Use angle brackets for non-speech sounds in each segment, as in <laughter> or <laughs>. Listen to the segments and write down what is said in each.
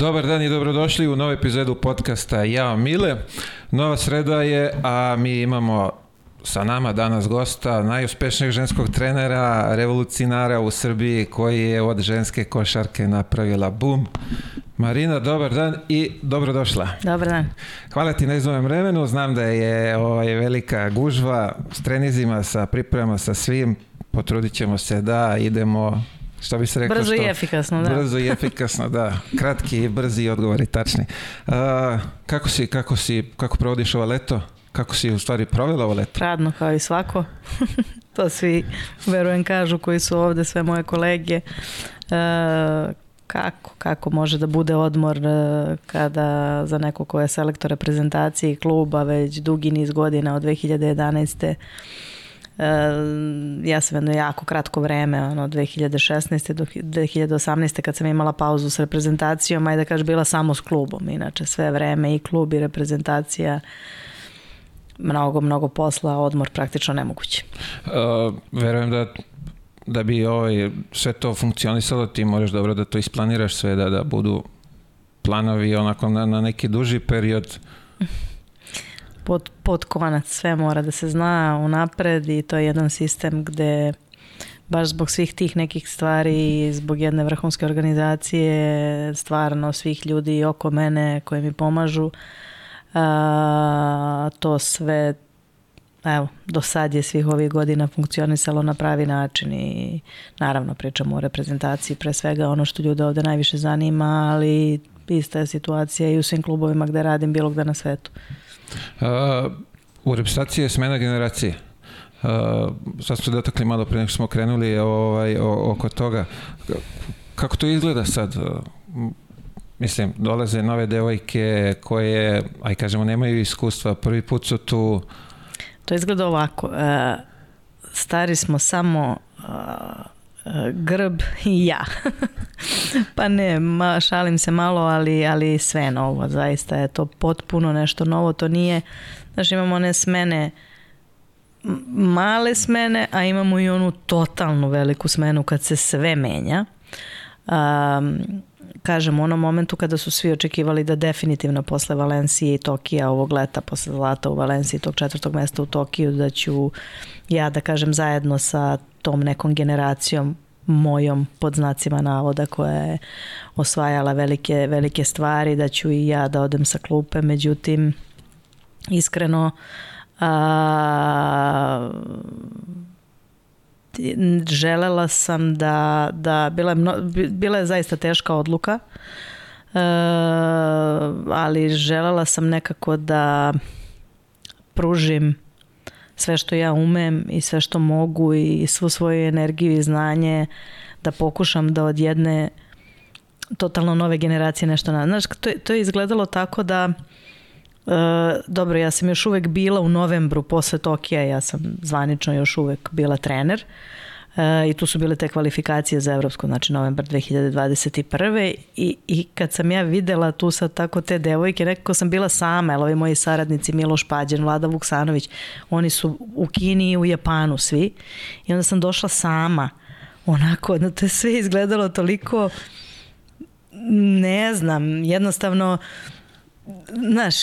Dobar dan i dobrodošli u novu epizodu podcasta Ja Mile. Nova sreda je, a mi imamo sa nama danas gosta najuspešnijeg ženskog trenera, revolucionara u Srbiji koji je od ženske košarke napravila bum. Marina, dobar dan i dobrodošla. Dobar dan. Hvala ti na izvojem vremenu. Znam da je ovaj, velika gužva s trenizima, sa pripremama, sa svim. Potrudit ćemo se da idemo Šta bi se rekao? Brzo što, i efikasno, da. Brzo i efikasno, da. Kratki i brzi odgovori tačni. Uh, kako si, kako si, kako provodiš ovo leto? Kako si u stvari provela ovo leto? Radno kao i svako. <laughs> to svi, verujem, kažu koji su ovde, sve moje kolege. Uh, kako, kako može da bude odmor uh, kada za neko ko je selektor reprezentacije kluba već dugi niz godina od 2011 ja sam jedno jako kratko vreme, ono 2016. do 2018. kad sam imala pauzu s reprezentacijom, ajde da kažeš bila samo s klubom, inače sve vreme i klub i reprezentacija mnogo, mnogo posla, odmor praktično nemoguće. Uh, verujem da da bi ovaj, sve to funkcionisalo, ti moraš dobro da to isplaniraš sve, da, da budu planovi onako na, na neki duži period pod, pod konac, sve mora da se zna unapred i to je jedan sistem gde baš zbog svih tih nekih stvari, zbog jedne vrhunske organizacije, stvarno svih ljudi oko mene koji mi pomažu, a, to sve evo, do sad je svih ovih godina funkcionisalo na pravi način i naravno pričamo o reprezentaciji pre svega ono što ljude ovde najviše zanima, ali ista je situacija i u svim klubovima gde radim bilo gde na svetu. Uh, u reprezentaciji je smena generacije. Uh, sad smo dotakli malo pre nego smo krenuli ovaj, o, oko toga. Kako to izgleda sad? Uh, mislim, dolaze nove devojke koje, aj kažemo, nemaju iskustva, prvi put su tu... To izgleda ovako. Uh, stari smo samo uh, grb i ja. <laughs> pa ne, ma, šalim se malo, ali, ali sve novo, zaista je to potpuno nešto novo, to nije, znaš imamo one smene, male smene, a imamo i onu totalnu veliku smenu kad se sve menja. Um, kažem, u onom momentu kada su svi očekivali da definitivno posle Valencije i Tokija ovog leta, posle zlata u Valenciji, tog četvrtog mesta u Tokiju, da ću ja da kažem zajedno sa tom nekom generacijom mojom pod znacima navoda koja je osvajala velike, velike stvari, da ću i ja da odem sa klupe, međutim iskreno a, želela sam da, da bila, je mno, bila je zaista teška odluka, e, ali želela sam nekako da pružim sve što ja umem i sve što mogu i svu svoju energiju i znanje da pokušam da od jedne totalno nove generacije nešto na... Znaš, to, to je izgledalo tako da Uh, dobro, ja sam još uvek bila u novembru posle Tokija, ja sam zvanično još uvek bila trener uh, i tu su bile te kvalifikacije za Evropsko, znači novembar 2021. I, I kad sam ja videla tu sad tako te devojke, nekako sam bila sama, jer ovi moji saradnici Miloš Pađen, Vlada Vuksanović, oni su u Kini i u Japanu svi i onda sam došla sama onako, no to je sve izgledalo toliko ne znam, jednostavno znaš,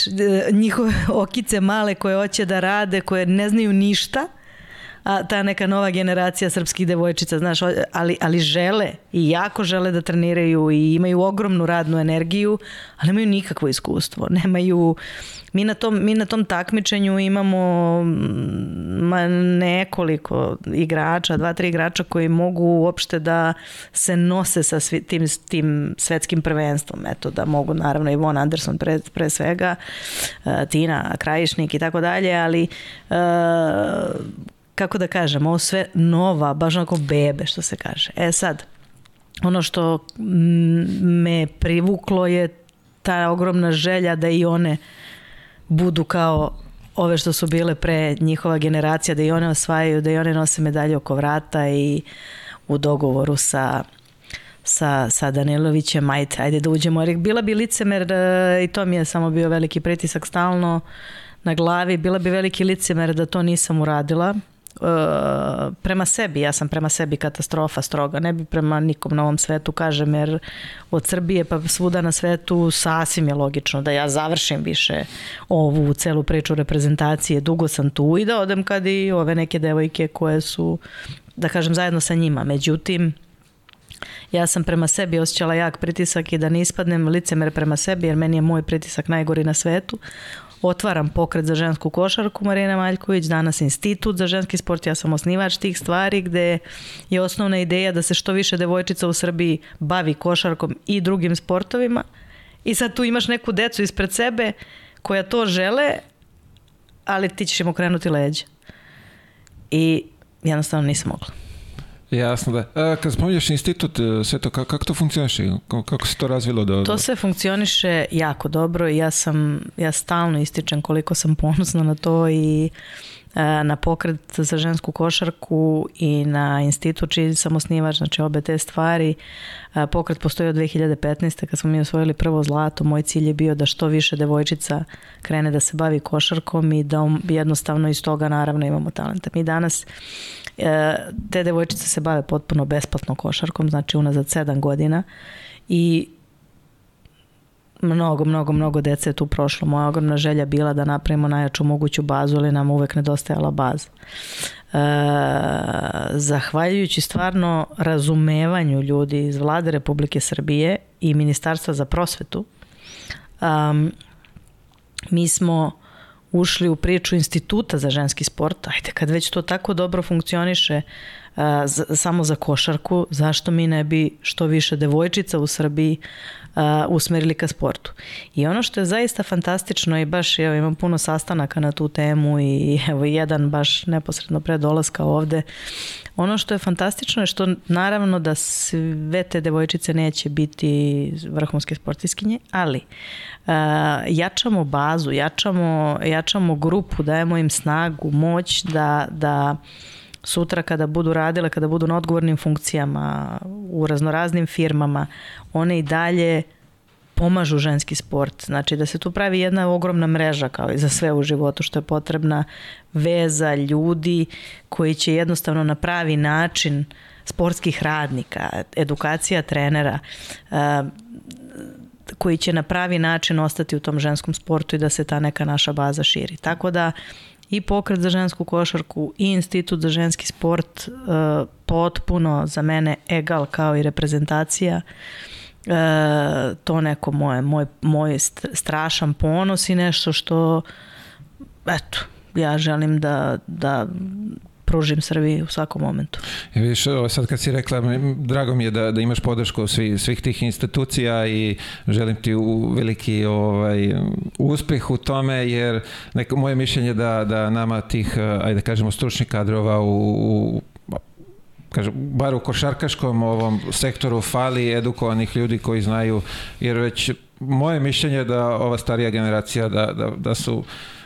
njihove <laughs> okice male koje hoće da rade, koje ne znaju ništa, a ta neka nova generacija srpskih devojčica, znaš, ali, ali žele i jako žele da treniraju i imaju ogromnu radnu energiju, ali nemaju nikakvo iskustvo, nemaju Mi na tom, mi na tom takmičenju imamo mm, ma, nekoliko igrača, dva, tri igrača koji mogu uopšte da se nose sa svi, tim, tim svetskim prvenstvom. Eto, da mogu naravno i Von Anderson pre, pre svega, uh, Tina Krajišnik i tako dalje, ali uh, kako da kažem, ovo sve nova, baš onako bebe što se kaže. E sad, ono što me privuklo je ta ogromna želja da i one budu kao ove što su bile pre njihova generacija, da i one osvajaju, da i one nose medalje oko vrata i u dogovoru sa sa, sa Danilovićem, ajde, ajde da uđemo. Jer bila bi licemer e, i to mi je samo bio veliki pritisak stalno na glavi. Bila bi veliki licemer da to nisam uradila. Prema sebi, ja sam prema sebi katastrofa stroga, ne bi prema nikom na ovom svetu kažem, jer od Srbije pa svuda na svetu sasvim je logično da ja završim više ovu celu priču reprezentacije, dugo sam tu i da odem kad i ove neke devojke koje su, da kažem, zajedno sa njima. Međutim, ja sam prema sebi osjećala jak pritisak i da ne ispadnem licemer prema sebi jer meni je moj pritisak najgori na svetu otvaram pokret za žensku košarku Marina Maljković, danas institut za ženski sport, ja sam osnivač tih stvari gde je osnovna ideja da se što više devojčica u Srbiji bavi košarkom i drugim sportovima i sad tu imaš neku decu ispred sebe koja to žele, ali ti ćeš im okrenuti leđa. I jednostavno nisam mogla. Jasno da. A, kad spominješ institut, e, sve to, kako, kako to funkcioniše? Kako se to razvilo? Do, To sve funkcioniše jako dobro i ja sam, ja stalno ističem koliko sam ponosna na to i e, na pokret za žensku košarku i na institut čiji sam osnivač, znači obe te stvari. E, pokret postoji od 2015. kad smo mi osvojili prvo zlato. Moj cilj je bio da što više devojčica krene da se bavi košarkom i da jednostavno iz toga naravno imamo talenta. Mi danas E, te devojčice se bave potpuno besplatno košarkom, znači unazad sedam godina i mnogo, mnogo, mnogo dece je tu prošlo. Moja ogromna želja bila da napravimo najjaču moguću bazu, ali nam uvek nedostajala baza. E, zahvaljujući stvarno razumevanju ljudi iz vlade Republike Srbije i Ministarstva za prosvetu, um, mi smo ušli u priču instituta za ženski sport, ajde kad već to tako dobro funkcioniše uh, samo za košarku, zašto mi ne bi što više devojčica u Srbiji uh, usmerili ka sportu. I ono što je zaista fantastično i baš evo, imam puno sastanaka na tu temu i evo jedan baš neposredno pre dolaska ovde Ono što je fantastično je što naravno da sve te devojčice neće biti vrhunske sportiskinje, ali uh, jačamo bazu, jačamo, jačamo grupu, dajemo im snagu, moć da, da sutra kada budu radile, kada budu na odgovornim funkcijama u raznoraznim firmama, one i dalje pomažu ženski sport. Znači da se tu pravi jedna ogromna mreža kao i za sve u životu što je potrebna veza ljudi koji će jednostavno na pravi način sportskih radnika, edukacija trenera, koji će na pravi način ostati u tom ženskom sportu i da se ta neka naša baza širi. Tako da i pokret za žensku košarku i institut za ženski sport potpuno za mene egal kao i reprezentacija. E, to neko moje, moj, moj strašan ponos i nešto što eto, ja želim da, da pružim Srbiji u svakom momentu. I vidiš, sad kad si rekla, drago mi je da, da imaš podršku svih, svih tih institucija i želim ti u veliki ovaj, uspeh u tome, jer neko, moje mišljenje da, da nama tih, ajde da kažemo, stručnih kadrova u, u kažem, bar u košarkaškom ovom sektoru fali edukovanih ljudi koji znaju, jer već moje mišljenje je da ova starija generacija da, da, da su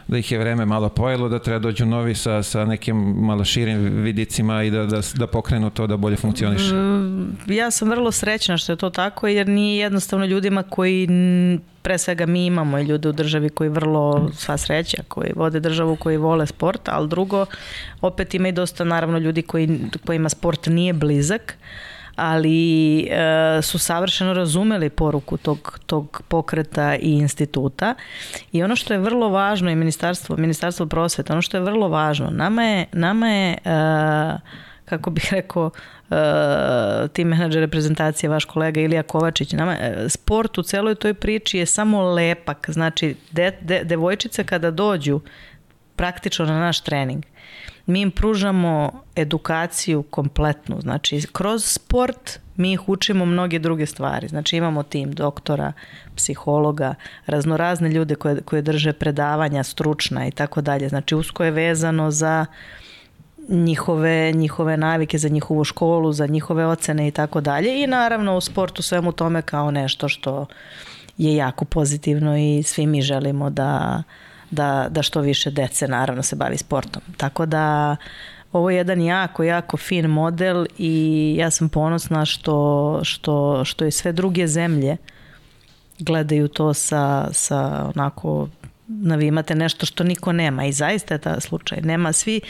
da ih je vreme malo pojelo, da treba dođu novi sa, sa nekim malo širim vidicima i da, da, da pokrenu to da bolje funkcioniše. Mm, ja sam vrlo srećna što je to tako, jer nije jednostavno ljudima koji pre svega mi imamo i ljude u državi koji vrlo sva sreća, koji vode državu, koji vole sport, ali drugo, opet ima i dosta naravno ljudi koji, kojima sport nije blizak, ali e, su savršeno razumeli poruku tog, tog pokreta i instituta. I ono što je vrlo važno i ministarstvo, ministarstvo prosveta, ono što je vrlo važno, nama je, nama je e, kako bih rekao, uh, tim menadžer reprezentacije, vaš kolega Ilija Kovačić, nama, uh, sport u celoj toj priči je samo lepak, znači de, de, devojčice kada dođu praktično na naš trening, mi im pružamo edukaciju kompletnu, znači kroz sport mi ih učimo mnoge druge stvari. Znači imamo tim doktora, psihologa, raznorazne ljude koje, koje drže predavanja stručna i tako dalje. Znači usko je vezano za njihove, njihove navike, za njihovu školu, za njihove ocene i tako dalje. I naravno u sportu svemu tome kao nešto što je jako pozitivno i svi mi želimo da da, da što više dece naravno se bavi sportom. Tako da ovo je jedan jako, jako fin model i ja sam ponosna što, što, što i sve druge zemlje gledaju to sa, sa onako Da vi imate nešto što niko nema i zaista je ta slučaj. Nema svi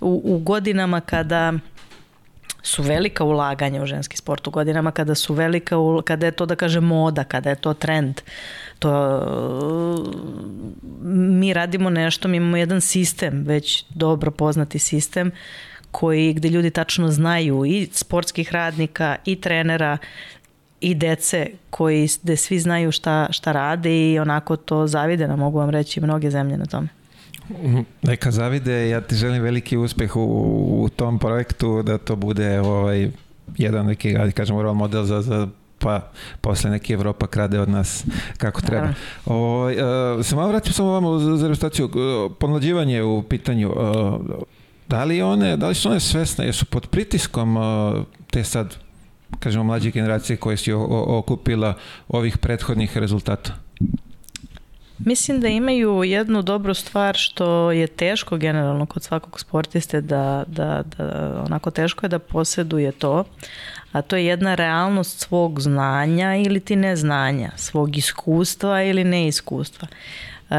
u, u godinama kada su velika ulaganja u ženski sport, u godinama kada su velika, kada je to da kaže moda, kada je to trend, to mi radimo nešto, mi imamo jedan sistem, već dobro poznati sistem koji gde ljudi tačno znaju i sportskih radnika i trenera i dece koji gde svi znaju šta, šta rade i onako to zavide, mogu vam reći mnoge zemlje na tome. Neka zavide, ja ti želim veliki uspeh u, u tom projektu, da to bude ovaj, jedan neki, kažemo, model za, za pa posle neki Evropa krade od nas kako treba. O, ovaj, uh, se malo vratim samo vamo za, za reprezentaciju. Uh, pomlađivanje u pitanju. Uh, da li one, da li su one svesne, jesu pod pritiskom uh, te sad, kažemo, mlađe generacije koje si okupila ovih prethodnih rezultata? Mislim da imaju jednu dobru stvar što je teško generalno kod svakog sportiste da, da, da onako teško je da posjeduje to, a to je jedna realnost svog znanja ili ti neznanja, svog iskustva ili neiskustva. Uh,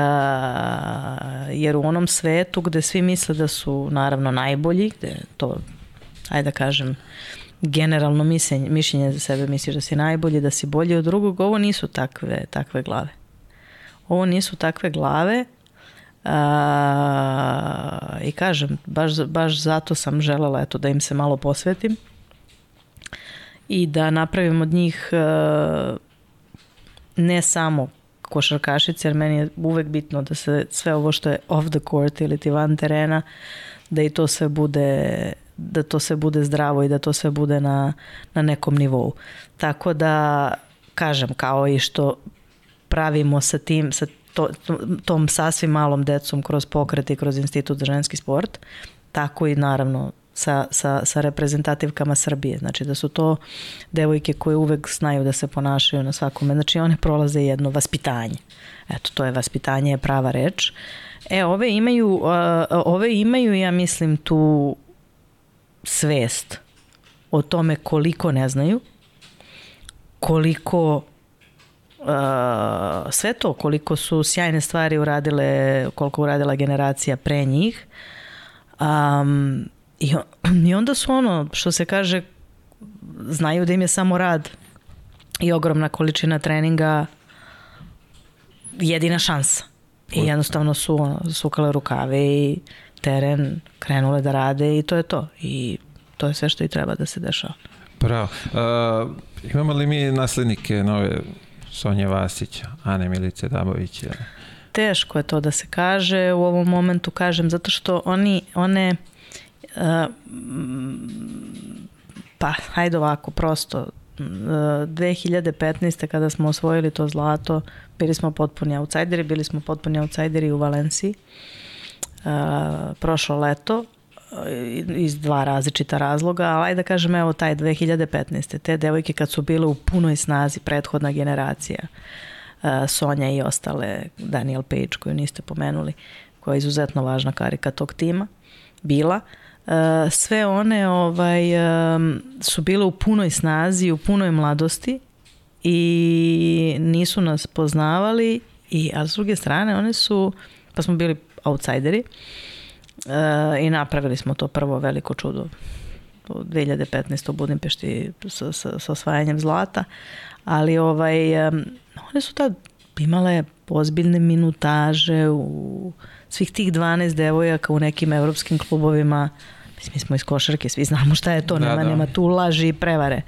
jer u onom svetu gde svi misle da su naravno najbolji, gde to, ajde da kažem, generalno mišljenje, mišljenje za sebe misliš da si najbolji, da si bolji od drugog, ovo nisu takve, takve glave. Ovo nisu takve glave a, i kažem, baš, baš zato sam želela eto, da im se malo posvetim i da napravim od njih a, ne samo košarkašice, jer meni je uvek bitno da se sve ovo što je off the court ili ti van terena, da i to sve bude da to sve bude zdravo i da to sve bude na, na nekom nivou. Tako da, kažem, kao i što pravimo sa tim, sa to, tom sasvim malom decom kroz pokret i kroz institut za ženski sport, tako i naravno sa, sa, sa reprezentativkama Srbije. Znači da su to devojke koje uvek znaju da se ponašaju na svakome. Znači one prolaze jedno vaspitanje. Eto, to je vaspitanje, je prava reč. E, ove imaju, ove imaju, ja mislim, tu svest o tome koliko ne znaju, koliko uh, sve to, koliko su sjajne stvari uradile, koliko uradila generacija pre njih. Um, i, <clears throat> I onda su ono, što se kaže, znaju da im je samo rad i ogromna količina treninga jedina šansa. I jednostavno su ono, sukale rukave i teren krenule da rade i to je to. I to je sve što i treba da se dešava. Bravo. Uh, imamo li mi naslednike nove Sonje Vasića, Ane Milice Dabovića? Teško je to da se kaže, u ovom momentu kažem, zato što oni, one, uh, pa, hajde ovako, prosto, 2015. kada smo osvojili to zlato, bili smo potpuni outsideri, bili smo potpuni outsideri u Valenciji. Uh, prošlo leto, iz dva različita razloga, ali ajde da kažem evo taj 2015. Te devojke kad su bile u punoj snazi prethodna generacija, Sonja i ostale, Daniel Page koju niste pomenuli, koja je izuzetno važna karika tog tima, bila, uh, sve one ovaj, um, su bile u punoj snazi, u punoj mladosti i nisu nas poznavali, i, a s druge strane one su, pa smo bili outsideri, E, i napravili smo to prvo veliko čudo u 2015. u Budimpešti sa, sa, sa osvajanjem zlata, ali ovaj, one su tad imale ozbiljne minutaže u svih tih 12 devojaka u nekim evropskim klubovima Mislim, mi smo iz košarke, svi znamo šta je to, da, nema, da. nema tu laži i prevare.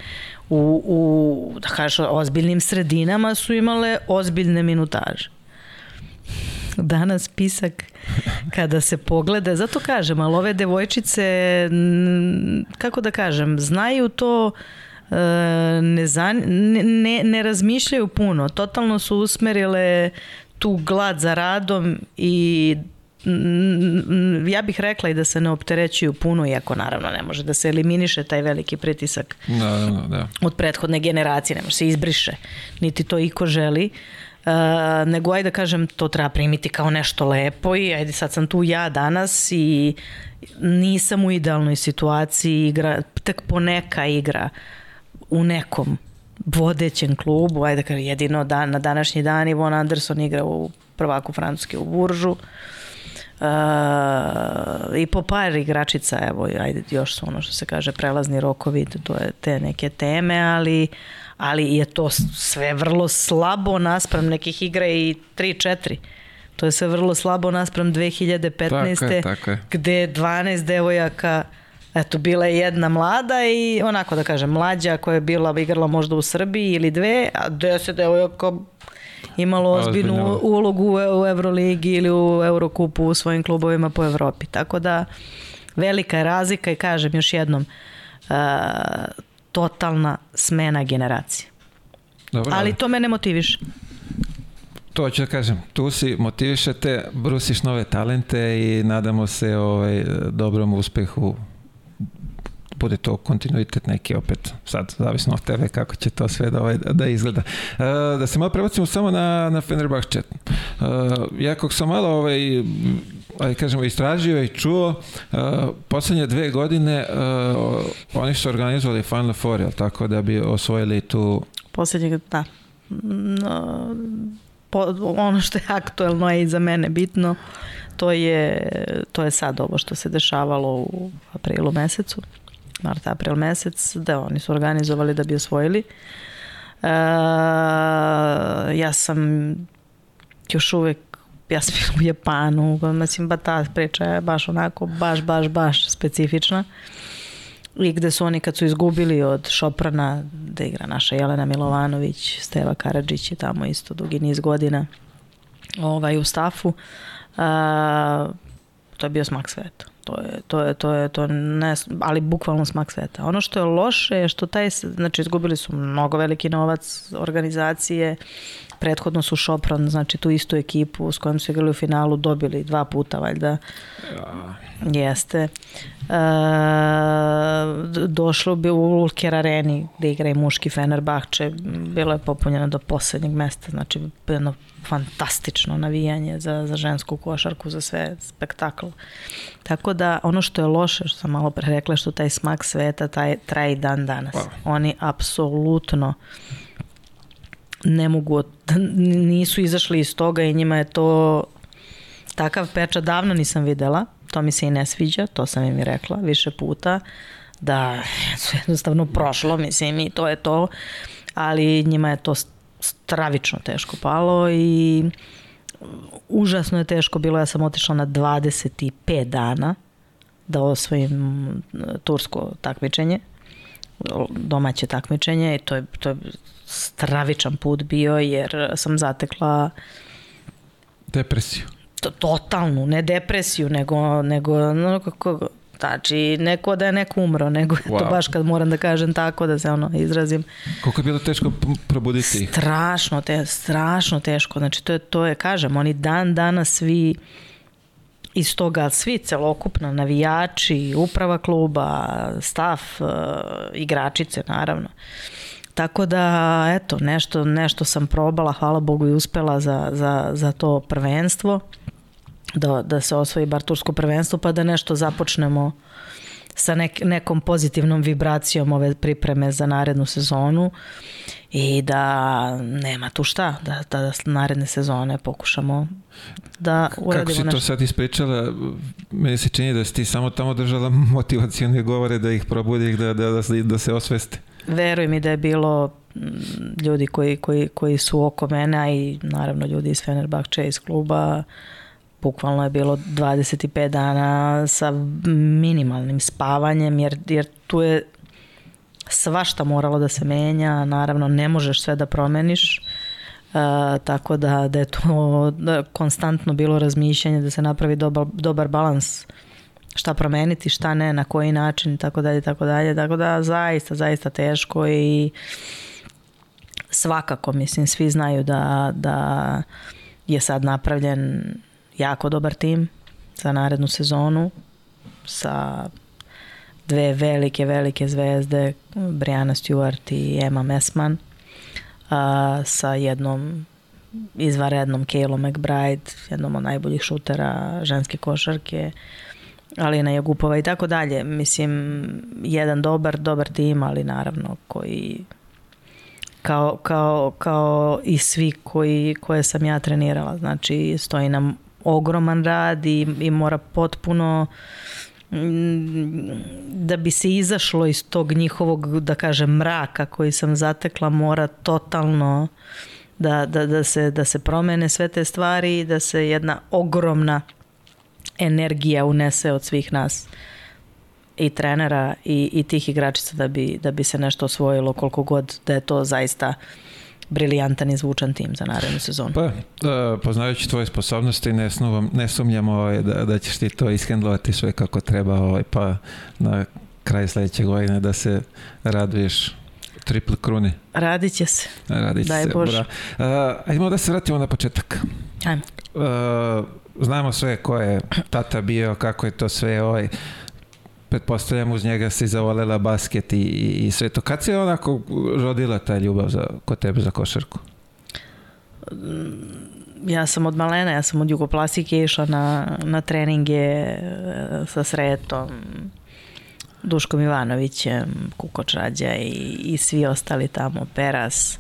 U, u da kažeš, ozbiljnim sredinama su imale ozbiljne minutaže danas spisak kada se pogleda, zato kažem, ali ove devojčice, kako da kažem, znaju to e, ne, zan, ne, ne razmišljaju puno, totalno su usmerile tu glad za radom i ja bih rekla i da se ne opterećuju puno, iako naravno ne može da se eliminiše taj veliki pritisak da, da, da. od prethodne generacije, ne može se izbriše, niti to iko želi. Uh, Uh, nego ajde da kažem to treba primiti kao nešto lepo i ajde sad sam tu ja danas i nisam u idealnoj situaciji igra, tek poneka igra u nekom vodećem klubu, ajde da kažem, jedino dan, na današnji dan Ivon Anderson igra u prvaku Francuske u Buržu. Uh, I po par igračica, evo, ajde, još su ono što se kaže prelazni rokovi, to je te neke teme, ali ali je to sve vrlo slabo naspram nekih igra i 3-4. To je sve vrlo slabo naspram 2015. Tako je, tako je. gde 12 devojaka Eto, bila je jedna mlada i onako da kažem, mlađa koja je bila igrala možda u Srbiji ili dve, a deset devojaka imalo ozbiljnu ulogu u Euroligi ili u Eurokupu u svojim klubovima po Evropi. Tako da velika je razlika i kažem još jednom, uh, totalna smena generacije. Dobro, Ali to mene motiviše. To ću da kažem, tu si, motivišete, brusiš nove talente i nadamo se ovaj, dobrom uspehu bude to kontinuitet neki opet, sad zavisno od tebe kako će to sve da, ovaj, da izgleda. Uh, da se malo prebacimo samo na, na Fenerbahče. Uh, ja kog sam malo ovaj, aj kažemo, istražio i čuo, uh, poslednje dve godine uh, oni su organizovali Final Four, jel tako, da bi osvojili tu... Poslednje, da. No, po, ono što je aktuelno je i za mene bitno, to je, to je sad ovo što se dešavalo u aprilu mesecu mart, april mesec, da oni su organizovali da bi osvojili. Uh, ja sam još uvek ja sam bila u Japanu, mislim, ba ta priča je baš onako, baš, baš, baš specifična. I gde su oni kad su izgubili od Šoprana, da igra naša Jelena Milovanović, Steva Karadžić je tamo isto dugi niz godina ovaj, u stafu, uh, to je bio smak sveta. To je, to je, to je, to ne, ali bukvalno smak sveta. Ono što je loše je što taj, znači izgubili su mnogo veliki novac organizacije, prethodno su Šopran, znači tu istu ekipu s kojom su igrali u finalu dobili dva puta valjda. Ja. Jeste. E, došlo bi u Ulker areni gde igra i muški Fenerbahče, bilo je popunjeno do poslednjeg mesta, znači jedno fantastično navijanje za, za žensku košarku, za sve spektakl. Tako da ono što je loše, što sam malo pre rekla, što taj smak sveta taj, traje dan danas. Wow. Oni apsolutno ne mogu, nisu izašli iz toga i njima je to takav pečat davno nisam videla, to mi se i ne sviđa, to sam im i rekla više puta, da <laughs> su jednostavno prošlo, mislim i to je to, ali njima je to stravično teško palo i užasno je teško bilo, ja sam otišla na 25 dana da osvojim tursko takmičenje, domaće takmičenje i to je, to je stravičan put bio jer sam zatekla depresiju. To, totalnu, ne depresiju, nego, nego no, kako, Znači, neko da je neko umro, nego wow. to baš kad moram da kažem tako, da se ono izrazim. Koliko je bilo teško probuditi ih? Strašno, te, strašno teško. Znači, to je, to je, kažem, oni dan danas svi iz toga svi celokupno, navijači, uprava kluba, staf, uh, igračice naravno. Tako da, eto, nešto, nešto sam probala, hvala Bogu i uspela za, za, za to prvenstvo da, da se osvoji bar tursko prvenstvo pa da nešto započnemo sa nek, nekom pozitivnom vibracijom ove pripreme za narednu sezonu i da nema tu šta, da, da, da naredne sezone pokušamo da uradimo Kako si nešto. to sad ispričala, meni se čini da si ti samo tamo držala <laughs> motivacijone govore da ih probudi, da, da, da, da se osveste. Veruj mi da je bilo ljudi koji, koji, koji su oko mene, a i naravno ljudi iz Fenerbahče, iz kluba, uh, bukvalno je bilo 25 dana sa minimalnim spavanjem jer, jer tu je svašta moralo da se menja, naravno ne možeš sve da promeniš, Uh, tako da, da je to da konstantno bilo razmišljanje da se napravi dobar, dobar balans šta promeniti, šta ne, na koji način tako dalje, tako dalje, tako da zaista, zaista teško i svakako, mislim, svi znaju da, da je sad napravljen jako dobar tim za narednu sezonu sa dve velike, velike zvezde, Brianna Stewart i Emma Messman, a, sa jednom izvarednom Kaylom McBride, jednom od najboljih šutera ženske košarke, Alina Jagupova i tako dalje. Mislim, jedan dobar, dobar tim, ali naravno koji kao, kao, kao i svi koji, koje sam ja trenirala. Znači, stoji nam ogroman rad i, i mora potpuno mm, da bi se izašlo iz tog njihovog, da kažem, mraka koji sam zatekla, mora totalno da, da, da, se, da se promene sve te stvari i da se jedna ogromna energija unese od svih nas i trenera i, i tih igračica da bi, da bi se nešto osvojilo koliko god da je to zaista briljantan i zvučan tim za narednu sezonu. Pa, uh, poznajući tvoje sposobnosti, ne, snuvam, ne sumnjam ovaj, da, da ćeš ti to ishendlovati sve kako treba, ovaj, pa na kraj sledeće godine da se raduješ triple kruni. Radit će se. Radit će Daj se. Bože. Bra. Uh, ajmo da se vratimo na početak. Ajmo. Uh, znamo sve ko je tata bio, kako je to sve ovaj, pretpostavljam uz njega si zavolela basket i, i sve to. Kad se onako rodila ta ljubav za, kod tebe za košarku? Ja sam od malena, ja sam od jugoplastike išla na, na treninge e, sa Sretom, Duškom Ivanovićem, Kukoč Rađa i, i svi ostali tamo, Peras,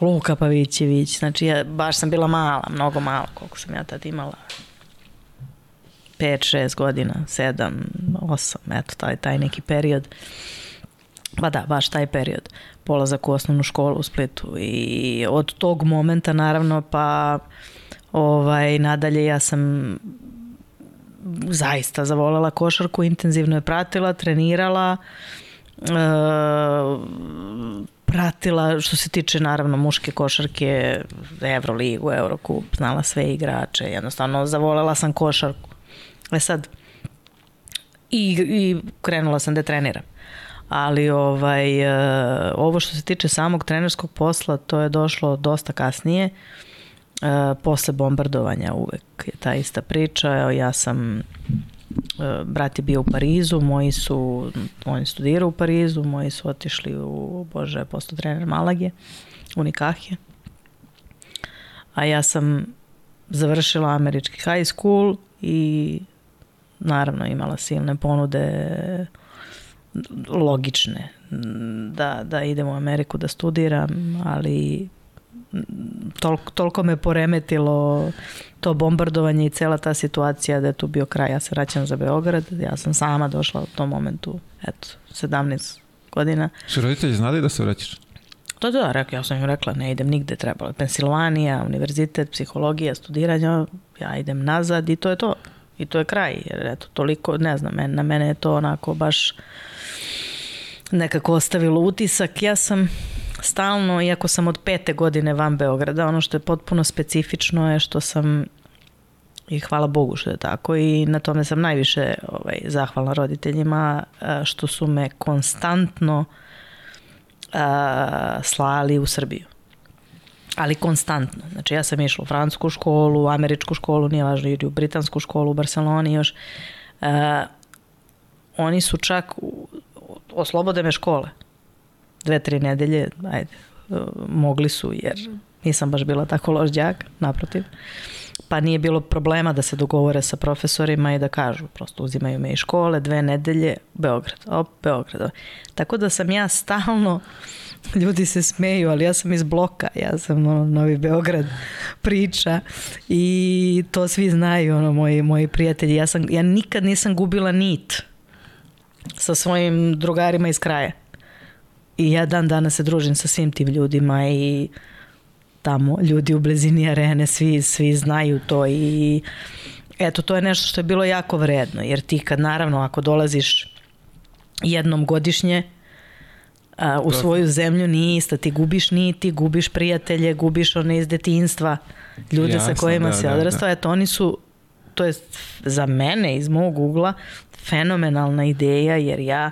Luka Pavićević, znači ja baš sam bila mala, mnogo mala, koliko sam ja tad imala, 5, 6 godina, 7, 8, eto, taj, taj neki period. Pa da, baš taj period. Polazak u osnovnu školu u Splitu i od tog momenta naravno pa ovaj, nadalje ja sam zaista zavolela košarku, intenzivno je pratila, trenirala, e, pratila što se tiče naravno muške košarke, Euroligu, Eurokup, znala sve igrače, jednostavno zavolela sam košarku. E sad, i, i krenula sam da treniram. Ali ovaj, e, ovo što se tiče samog trenerskog posla, to je došlo dosta kasnije. E, posle bombardovanja uvek je ta ista priča. Evo, ja sam, e, brat je bio u Parizu, moji su, oni studiraju u Parizu, moji su otišli u, bože, posto trener Malage, u Nikahje. A ja sam završila američki high school i naravno imala silne ponude logične da, da idem u Ameriku da studiram, ali toliko, toliko me poremetilo to bombardovanje i cela ta situacija da je tu bio kraj. Ja se vraćam za Beograd, ja sam sama došla u tom momentu, eto, 17 godina. Su roditelji znali da se vraćaš? Da, da, rekla, ja sam im rekla, ne idem nigde, trebalo. Pensilvanija, univerzitet, psihologija, studiranja, ja idem nazad i to je to. I to je kraj, jer eto, toliko, ne znam, na mene je to onako baš nekako ostavilo utisak. Ja sam stalno, iako sam od pete godine van Beograda, ono što je potpuno specifično je što sam i hvala Bogu što je tako i na tome sam najviše ovaj, zahvalna roditeljima što su me konstantno a, slali u Srbiju ali konstantno. Znači ja sam išla u francusku školu, u američku školu, nije važno, ili u britansku školu u Barceloni još. Uh, oni su čak, oslobode me škole. Dve, tri nedelje, ajde, uh, mogli su, jer nisam baš bila tako loš djak, naprotiv. Pa nije bilo problema da se dogovore sa profesorima i da kažu, prosto uzimaju me iz škole, dve nedelje, Beograd, op, Beograd. Tako da sam ja stalno <laughs> ljudi se smeju, ali ja sam iz bloka, ja sam ono, Novi Beograd priča i to svi znaju, ono, moji, moji prijatelji. Ja, sam, ja nikad nisam gubila nit sa svojim drugarima iz kraja. I ja dan danas se družim sa svim tim ljudima i tamo ljudi u blizini arene, svi, svi znaju to i eto, to je nešto što je bilo jako vredno, jer ti kad naravno ako dolaziš jednom godišnje, a, u svoju zemlju nije isto. Ti gubiš niti, gubiš prijatelje, gubiš one iz detinstva, ljude Jasno, sa kojima da, si da, odrastao. Da. Eto, oni su, to je za mene iz mog ugla fenomenalna ideja, jer ja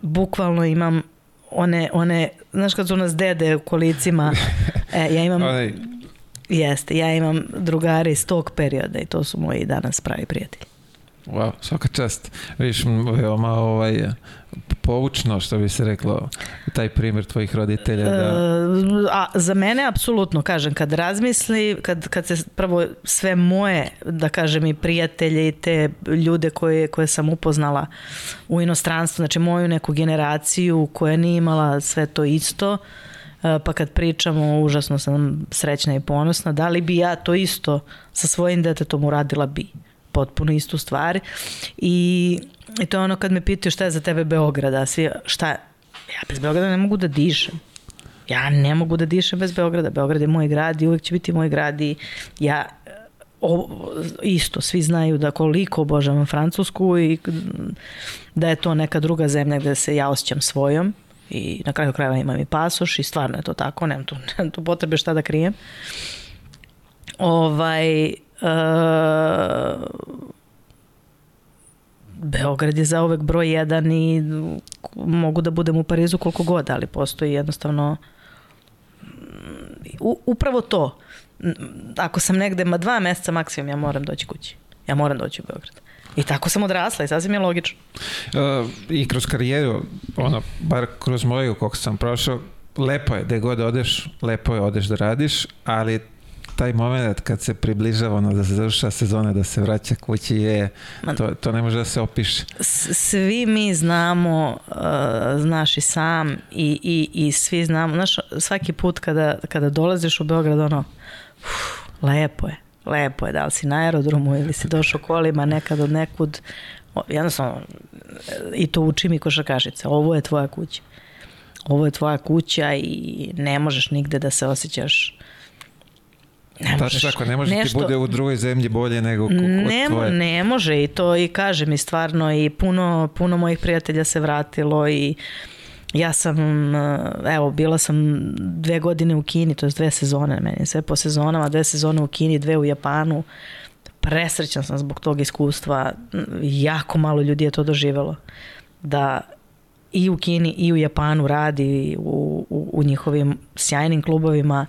bukvalno imam one, one znaš kad su nas dede u kolicima, <laughs> e, ja imam... Jeste, ja imam drugare iz tog perioda i to su moji danas pravi prijatelji. Wow, svaka čast. Viš, veoma ovaj, poučno, što bi se reklo, taj primjer tvojih roditelja. Da... E, a za mene, apsolutno, kažem, kad razmisli, kad, kad se prvo sve moje, da kažem, i prijatelje i te ljude koje, koje sam upoznala u inostranstvu, znači moju neku generaciju koja nije imala sve to isto, pa kad pričamo, užasno sam srećna i ponosna. Da li bi ja to isto sa svojim detetom uradila bi? Potpuno istu stvar. I, i to je ono kad me pitaju šta je za tebe Beograda, svi, šta, ja bez Beograda ne mogu da dišem. Ja ne mogu da dišem bez Beograda. Beograd je moj grad i uvek će biti moj grad i ja o, isto, svi znaju da koliko obožavam Francusku i da je to neka druga zemlja gde se ja osjećam svojom i na kraju krajeva imam i pasoš i stvarno je to tako, nemam tu, <laughs> nemam tu potrebe šta da krijem. Ovaj, Beograd je za uvek broj jedan i mogu da budem u Parizu koliko god, ali postoji jednostavno u, upravo to ako sam negde, ma dva meseca maksimum, ja moram doći kući. Ja moram doći u Beograd. I tako sam odrasla i sasvim je logično. Uh, I kroz karijeru, ono, bar kroz moju koliko sam prošao, lepo je, gde god odeš, lepo je odeš da radiš, ali taj moment kad se približava ono da se završa sezona, da se vraća kući je, to, to ne može da se opiše. Svi mi znamo, uh, znaš i sam i, i, i svi znamo, znaš, svaki put kada, kada dolaziš u Beograd, ono, uf, lepo je, lepo je, da li si na aerodromu ili si došao kolima nekad od nekud, jednostavno, i to uči mi košarkašice, ovo je tvoja kuća. Ovo je tvoja kuća i ne možeš nigde da se osjećaš Ne možeš. tako, ne može nešto, ti bude u drugoj zemlji bolje nego kod ne, tvoje. Ne može i to i kaže mi stvarno i puno, puno mojih prijatelja se vratilo i ja sam, evo, bila sam dve godine u Kini, to je dve sezone, meni sve po sezonama, dve sezone u Kini, dve u Japanu. Presrećan sam zbog tog iskustva. Jako malo ljudi je to doživelo. Da i u Kini i u Japanu radi u, u, u njihovim sjajnim klubovima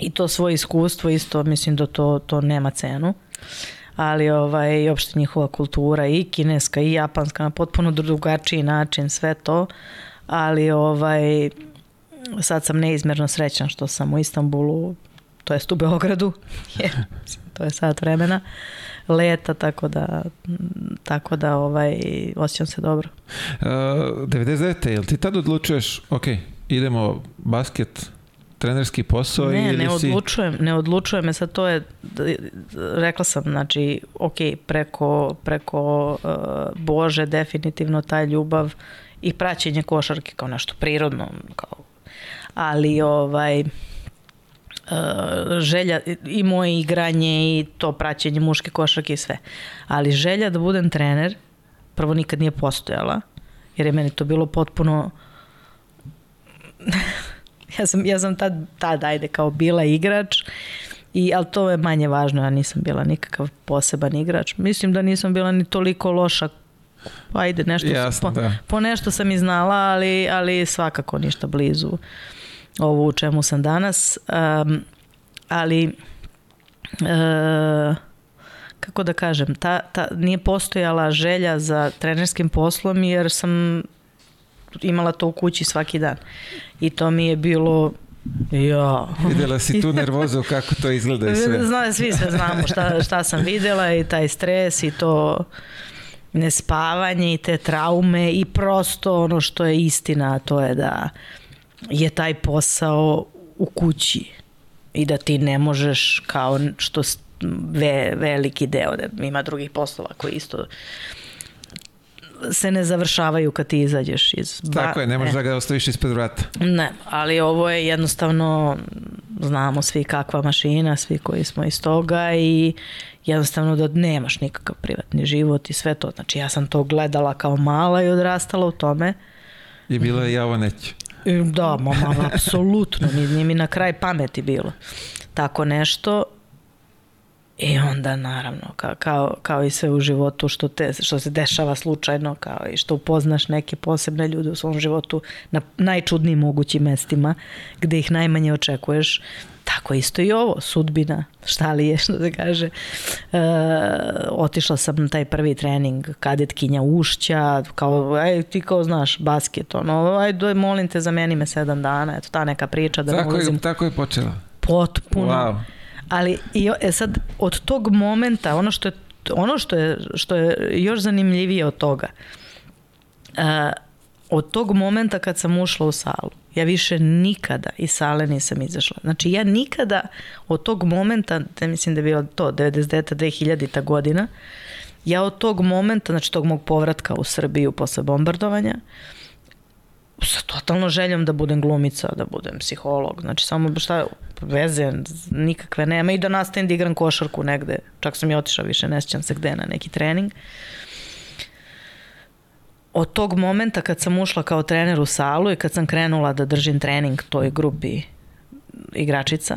i to svoje iskustvo isto mislim da to, to nema cenu ali ovaj, opšte njihova kultura i kineska i japanska na potpuno drugačiji način, sve to, ali ovaj, sad sam neizmerno srećan što sam u Istanbulu, to jest u Beogradu, <laughs> je, to je sad vremena, leta, tako da, tako da ovaj, osjećam se dobro. Uh, 99. jel ti tad odlučuješ, ok, idemo basket, trenerski posao ne, ili ne si... odlučujem, ne odlučujem, e sad to je, rekla sam, znači, ok, preko, preko uh, Bože, definitivno ta ljubav i praćenje košarke kao nešto prirodno, kao, ali ovaj, uh, želja i moje igranje i to praćenje muške košarke i sve. Ali želja da budem trener prvo nikad nije postojala, jer je meni to bilo potpuno <laughs> Ja sam, ja sam tad, tad, ajde, kao bila igrač, I, ali to je manje važno, ja nisam bila nikakav poseban igrač. Mislim da nisam bila ni toliko loša ajde, nešto Jasno, po, da. po nešto sam i znala, ali, ali svakako ništa blizu ovo u čemu sam danas. Um, ali uh, kako da kažem, ta, ta, nije postojala želja za trenerskim poslom jer sam imala to u kući svaki dan. I to mi je bilo Ja. Videla si tu nervozu kako to izgleda i sve. Zna, svi sve znamo šta, šta sam videla i taj stres i to nespavanje i te traume i prosto ono što je istina, to je da je taj posao u kući i da ti ne možeš kao što ve, veliki deo, da ima drugih poslova koji isto se ne završavaju kad ti izađeš iz... Ba... Tako je, ne možeš e. da ga ostaviš ispred vrata. Ne, ali ovo je jednostavno, znamo svi kakva mašina, svi koji smo iz toga i jednostavno da nemaš nikakav privatni život i sve to. Znači ja sam to gledala kao mala i odrastala u tome. I bilo je javo neće. Da, mama, apsolutno, nije mi na kraj pameti bilo. Tako nešto I onda naravno kao, kao, kao i sve u životu što, te, što se dešava slučajno kao i što upoznaš neke posebne ljude u svom životu na najčudnijim mogućim mestima gde ih najmanje očekuješ tako isto i ovo, sudbina, šta li je, <laughs> što se kaže. E, otišla sam na taj prvi trening kadetkinja Ušća, kao, aj, ti kao znaš, basket, ono, aj, molim te, zameni me sedam dana, eto, ta neka priča da tako ulazim. Je, tako je počela. Potpuno. Wow. Ali i, e sad, od tog momenta, ono što je, ono što je, što je još zanimljivije od toga, uh, od tog momenta kad sam ušla u salu, Ja više nikada iz sale nisam izašla. Znači ja nikada od tog momenta, ne mislim da je bilo to 99. 2000. godina, ja od tog momenta, znači tog mog povratka u Srbiju posle bombardovanja, sa totalno željom da budem glumica, da budem psiholog. Znači samo šta veze nikakve nema i da nastavim da igram košarku negde. Čak sam i otišao više, ne sjećam se gde na neki trening. Od tog momenta kad sam ušla kao trener u salu i kad sam krenula da držim trening toj grupi igračica,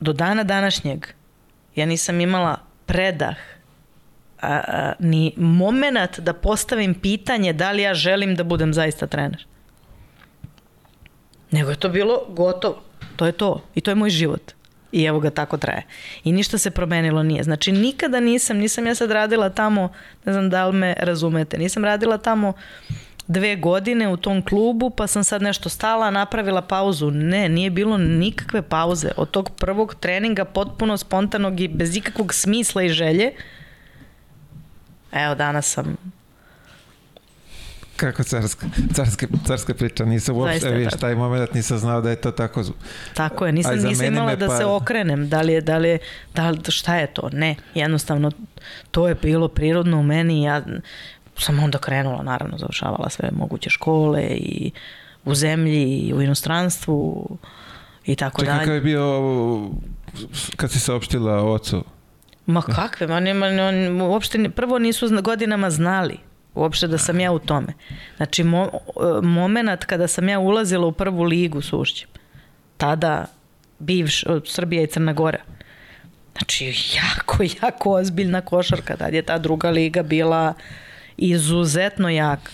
do dana današnjeg ja nisam imala predah a, a, ni moment da postavim pitanje da li ja želim da budem zaista trener. Nego je to bilo gotovo. To je to. I to je moj život. I evo ga tako traje. I ništa se promenilo nije. Znači nikada nisam, nisam ja sad radila tamo, ne znam da li me razumete, nisam radila tamo dve godine u tom klubu pa sam sad nešto stala, napravila pauzu. Ne, nije bilo nikakve pauze. Od tog prvog treninga potpuno spontanog i bez ikakvog smisla i želje. Evo danas sam Kako carska, carska, carska priča, nisam uopšte, viš, taj moment nisam znao da je to tako. Tako je, nisam, nisam imala da pa... se okrenem, da li je, da li je, da li, šta je to, ne, jednostavno, to je bilo prirodno u meni, ja sam onda krenula, naravno, završavala sve moguće škole i u zemlji i u inostranstvu i tako Čekaj, dalje. Čekaj, je bio, kad si saopštila ocu? Ma kakve, ma nema, on, uopšte, prvo nisu godinama znali uopšte da sam ja u tome. Znači, mo, moment kada sam ja ulazila u prvu ligu sušćem, tada bivš, Srbija i Crna Gora, znači, jako, jako ozbiljna košarka, tad je ta druga liga bila izuzetno jaka.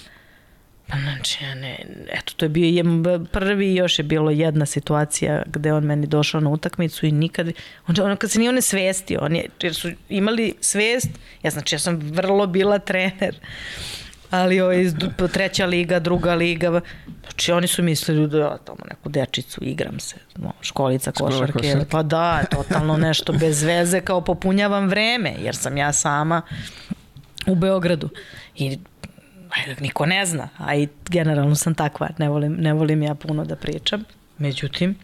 Pa znači, ne, eto, to je bio prvi još je bilo jedna situacija gde on meni došao na utakmicu i nikad, on, on kad se nije on svestio, on je, jer su imali svest, ja znači, ja sam vrlo bila trener, ali ovo iz treća liga, druga liga, znači oni su mislili da ja tamo neku dečicu igram se, no, školica košarke, košarke, pa da, totalno nešto bez veze, kao popunjavam vreme, jer sam ja sama u Beogradu. I niko ne zna, a i generalno sam takva, ne volim, ne volim ja puno da pričam. Međutim,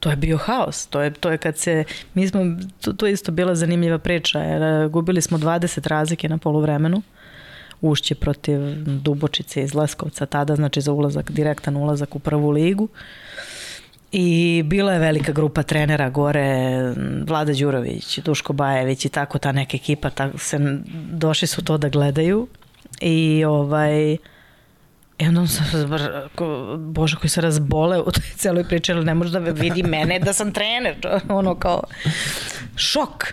to je bio haos. To je, to je kad se, mi smo, to, to je isto bila zanimljiva priča, jer e, gubili smo 20 razlike na poluvremenu, ušće protiv Dubočice iz Leskovca tada, znači za ulazak, direktan ulazak u prvu ligu. I bila je velika grupa trenera gore, Vlada Đurović, Duško Bajević i tako ta neka ekipa, tako se, došli su to da gledaju I ovaj... I onda sam se, bože koji se razbole u toj celoj priči, ali ne može da vidi mene da sam trener, <laughs> ono kao šok,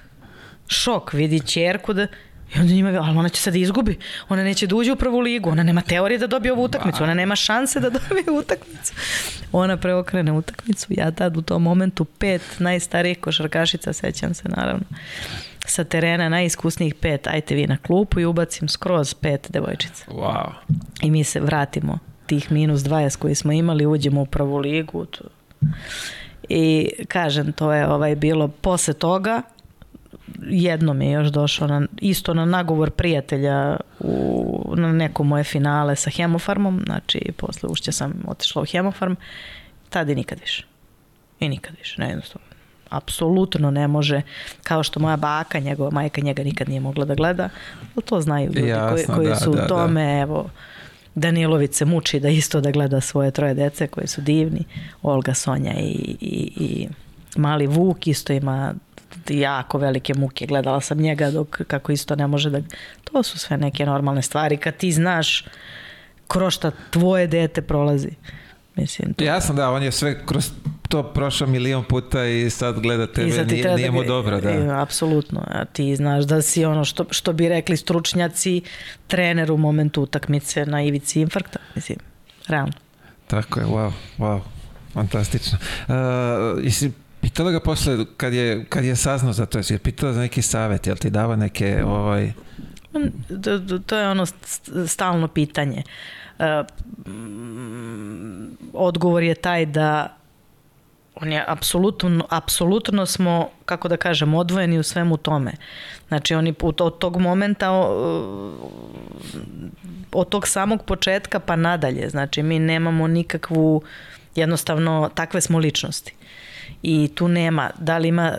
šok, vidi čerku da, I onda njima, ali ona će sad da izgubi. Ona neće da uđe u prvu ligu. Ona nema teorije da dobije ovu utakmicu. Ona nema šanse da dobije utakmicu. Ona preokrene utakmicu. Ja tad u tom momentu pet najstarijih košarkašica, sećam se naravno sa terena najiskusnijih pet, ajte vi na klupu i ubacim skroz pet devojčica. Wow. I mi se vratimo tih minus 20 koji smo imali, uđemo u prvu ligu. Tu. I kažem, to je ovaj bilo posle toga, jednom je još došao na, isto na nagovor prijatelja u, na neko moje finale sa Hemofarmom, znači posle ušće sam otišla u Hemofarm, tada i nikad više. I nikad više, ne jednostavno apsolutno ne može, kao što moja baka, njegova majka njega nikad nije mogla da gleda, ali to znaju ljudi Jasno, koji, koji da, su da, u tome, da. evo, Danilović se muči da isto da gleda svoje troje dece koji su divni, Olga, Sonja i, i, i mali Vuk isto ima jako velike muke. Gledala sam njega dok kako isto ne može da... To su sve neke normalne stvari. Kad ti znaš kroz šta tvoje dete prolazi. Mislim, to... Jasno da, on je sve kroz to prošao milion puta i sad gleda tebe, I nije, nije mu da dobro. Da. I, apsolutno, a ti znaš da si ono što, što bi rekli stručnjaci, trener u momentu utakmice na ivici infarkta, mislim, realno. Tako je, wow, wow, fantastično. Uh, jesi pitala ga posle, kad je, kad je saznao za to, jesi pitala za neki savet, jel ti dava neke, ovaj... To je ono stalno pitanje. Uh, odgovor je taj da on je apsolutno, apsolutno smo, kako da kažem, odvojeni u svemu tome. Znači, oni od tog momenta, od tog samog početka pa nadalje, znači mi nemamo nikakvu, jednostavno, takve smo ličnosti. I tu nema, da li ima,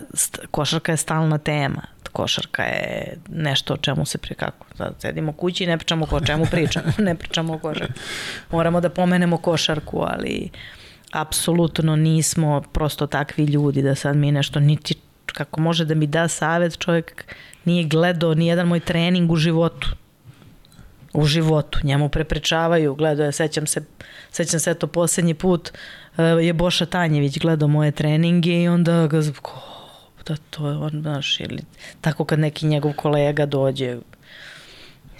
košarka je stalna tema, košarka je nešto o čemu se pri kako. Sad sedimo kući i ne pričamo o čemu pričamo, <laughs> ne pričamo o košarku. Moramo da pomenemo košarku, ali apsolutno nismo prosto takvi ljudi da sad mi nešto niti kako može da mi da savet čovjek nije gledao ni jedan moj trening u životu u životu. Njemu preprečavaju, gledao je, sećam se, sećam se to posljednji put eh, je Boša Tanjević gledao moje treninge i onda ga da to je on, znaš, ili tako kad neki njegov kolega dođe,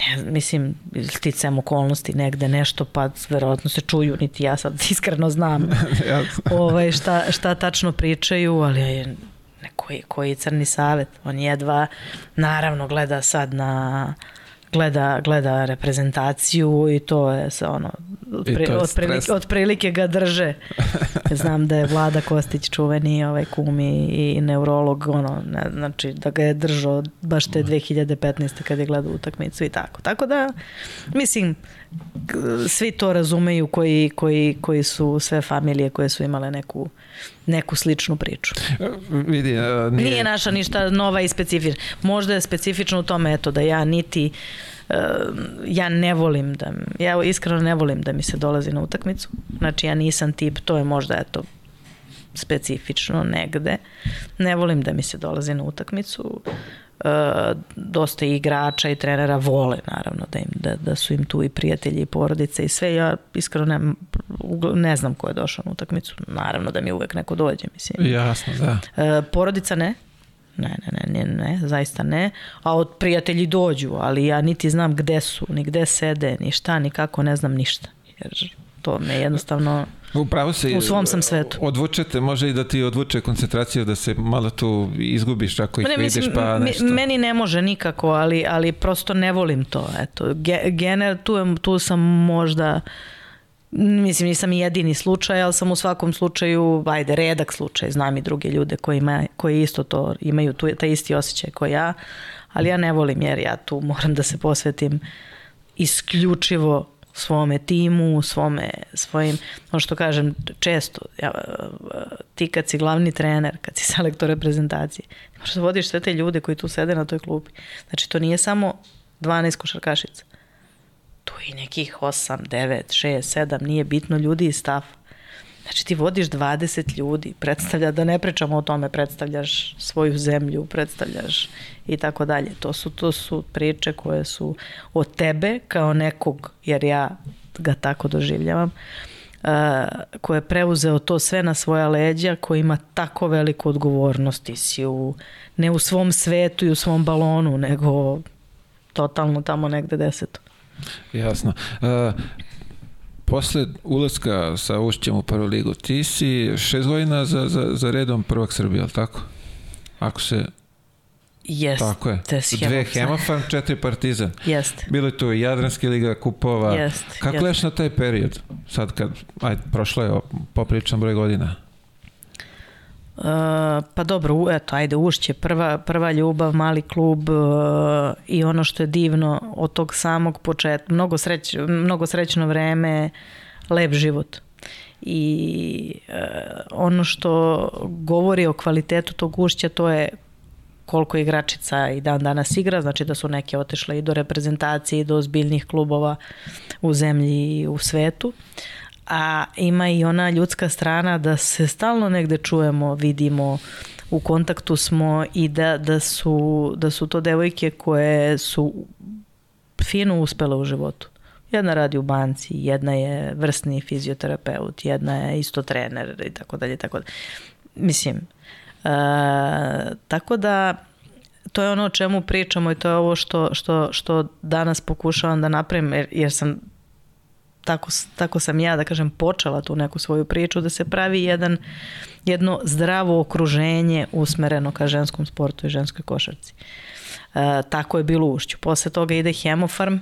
ne, mislim, sticam okolnosti negde nešto, pa verovatno se čuju, niti ja sad <laughs> iskreno znam <laughs> ovaj, šta, šta tačno pričaju, ali je koji, koji crni savet. On jedva, naravno, gleda sad na gleda, gleda reprezentaciju i to je se ono otpri, otprilike, otprilike ga drže. Znam da je Vlada Kostić čuveni ovaj kum i, neurolog, ono, ne, znači da ga je držao baš te 2015. kad je gledao utakmicu i tako. Tako da, mislim, svi to razumeju koji, koji, koji su sve familije koje su imale neku, neku sličnu priču. Vidi, nije... nije naša ništa nova i specifična. Možda je specifično u tome eto da ja niti ja ne volim da, ja iskreno ne volim da mi se dolazi na utakmicu. Znači ja nisam tip, to je možda eto specifično negde. Ne volim da mi se dolazi na utakmicu. E, dosta igrača i trenera vole naravno da, im, da, da su im tu i prijatelji i porodice i sve. Ja iskreno ne, ne znam ko je došao na utakmicu. Naravno da mi uvek neko dođe. Mislim. Jasno, da. E, porodica ne. Ne, ne, ne, ne, ne, zaista ne. A od prijatelji dođu, ali ja niti znam gde su, ni gde sede, ni šta, ni kako, ne znam ništa. Jer to me jednostavno... Upravo se, u svom sam svetu. Odvučete, može i da ti odvuče koncentraciju, da se malo tu izgubiš ako ih ne, vidiš mislim, pa nešto. Meni ne može nikako, ali, ali prosto ne volim to. Eto, gener, tu, tu sam možda Mislim, nisam jedini slučaj, ali sam u svakom slučaju, ajde, redak slučaj, znam i druge ljude koji, ima, koji isto to imaju, tu, taj isti osjećaj kao ja, ali ja ne volim jer ja tu moram da se posvetim isključivo svome timu, svome, svojim, ono što kažem često, ja, ti kad si glavni trener, kad si <laughs> selektor reprezentacije, možeš da vodiš sve te ljude koji tu sede na toj klupi. Znači, to nije samo 12 košarkašica tu i nekih 8, 9, 6, 7, nije bitno ljudi i stav. Znači ti vodiš 20 ljudi, predstavlja, da ne pričamo o tome, predstavljaš svoju zemlju, predstavljaš i tako dalje. To su, to su priče koje su od tebe kao nekog, jer ja ga tako doživljavam, uh, koje je preuzeo to sve na svoja leđa, koji ima tako veliku odgovornost i si u, ne u svom svetu i u svom balonu, nego totalno tamo negde deseto. Jasno. Uh, posle ulaska sa Ušćem u prvu ligu, ti si šest godina za, za, za redom prvak Srbije, ali tako? Ako se Jeste. Tako je. Dve Hemofarm, četiri Partizan. Jeste. Bilo je tu i Jadranski liga kupova. Jest, Kako gledaš na taj period? Sad kad, ajde, prošlo je popričan broj godina. Uh, pa dobro, eto, ajde, Ušće, prva, prva ljubav, mali klub uh, i ono što je divno od tog samog početka, mnogo, sreć, mnogo srećno vreme, lep život. I uh, ono što govori o kvalitetu tog Ušća, to je koliko igračica i dan danas igra, znači da su neke otešle i do reprezentacije i do ozbiljnih klubova u zemlji i u svetu. Uh, a ima i ona ljudska strana da se stalno negde čujemo, vidimo, u kontaktu smo i da, da, su, da su to devojke koje su fino uspele u životu. Jedna radi u banci, jedna je vrsni fizioterapeut, jedna je isto trener i tako dalje, tako dalje. Mislim, uh, tako da to je ono o čemu pričamo i to je ovo što, što, što danas pokušavam da napravim jer, jer sam tako, tako sam ja, da kažem, počela tu neku svoju priču, da se pravi jedan, jedno zdravo okruženje usmereno ka ženskom sportu i ženskoj košarci. E, tako je bilo u Ušću. Posle toga ide Hemofarm. E,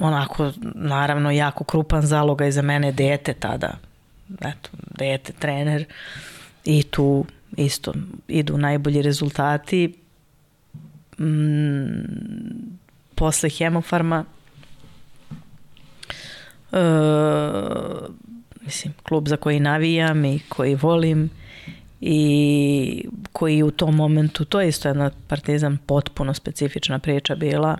onako, naravno, jako krupan zaloga i za mene dete tada. Eto, dete, trener. I tu isto idu najbolji rezultati. Mm, posle hemofarma e, mislim, klub za koji navijam i koji volim i koji u tom momentu, to je isto jedna partizan potpuno specifična priča bila,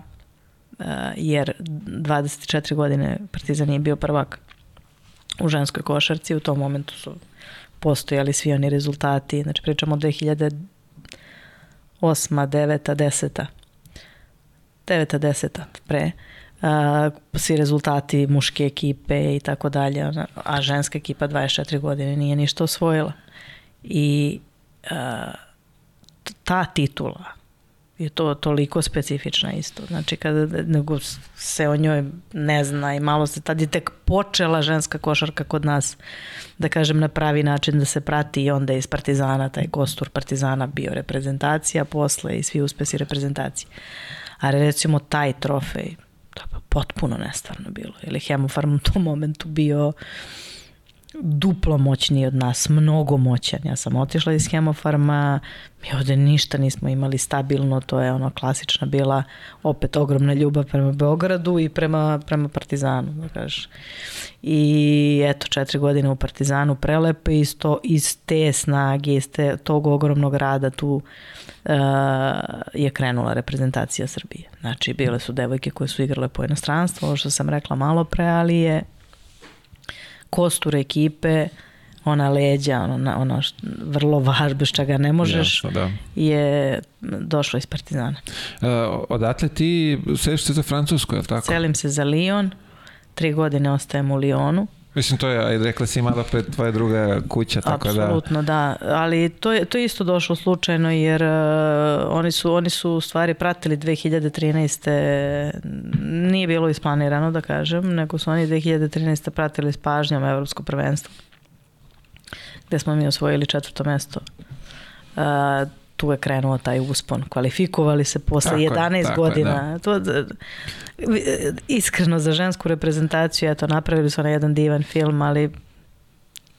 uh, jer 24 godine partizan nije bio prvak u ženskoj košarci, u tom momentu su postojali svi oni rezultati, znači pričamo o 2008. 9. 10. 9. 10. pre uh, svi rezultati muške ekipe i tako dalje, a ženska ekipa 24 godine nije ništa osvojila i uh, ta titula je to toliko specifična isto. Znači kada nego se o njoj ne zna i malo se tad je tek počela ženska košarka kod nas da kažem na pravi način da se prati i onda iz Partizana taj kostur Partizana bio reprezentacija posle i svi uspesi reprezentacije. Ali recimo taj trofej to je potpuno nestvarno bilo. Ili Hemofarm u tom momentu bio uh, duplo moćniji od nas, mnogo moćan. Ja sam otišla iz hemofarma, mi ovde ništa nismo imali stabilno, to je ono klasična bila opet ogromna ljubav prema Beogradu i prema, prema Partizanu, da kažeš. I eto, četiri godine u Partizanu prelepe iz, to, iz te snage, iz te, tog ogromnog rada tu uh, je krenula reprezentacija Srbije. Znači, bile su devojke koje su igrale po inostranstvu, ovo što sam rekla malo pre, ali je kostur ekipe, ona leđa, ona, ona što, vrlo važ, bez čega ne možeš, Jasno, da. je došlo iz Partizana. Uh, odatle ti seliš se za Francusku, je li tako? Selim se za Lyon, tri godine ostajem u Lyonu. Mislim, to je, rekla si malo pre tvoja druga kuća, tako Apsolutno, da... Apsolutno, da. Ali to je, to je isto došlo slučajno, jer uh, oni, su, oni su u stvari pratili 2013. Nije bilo isplanirano, da kažem, nego su oni 2013. pratili s pažnjom Evropsko prvenstvo, gde smo mi osvojili četvrto mesto. Uh, tu je krenuo taj uspon. Kvalifikovali se posle tako 11 je, godina. Je, da. to, iskreno za žensku reprezentaciju, eto, napravili su na jedan divan film, ali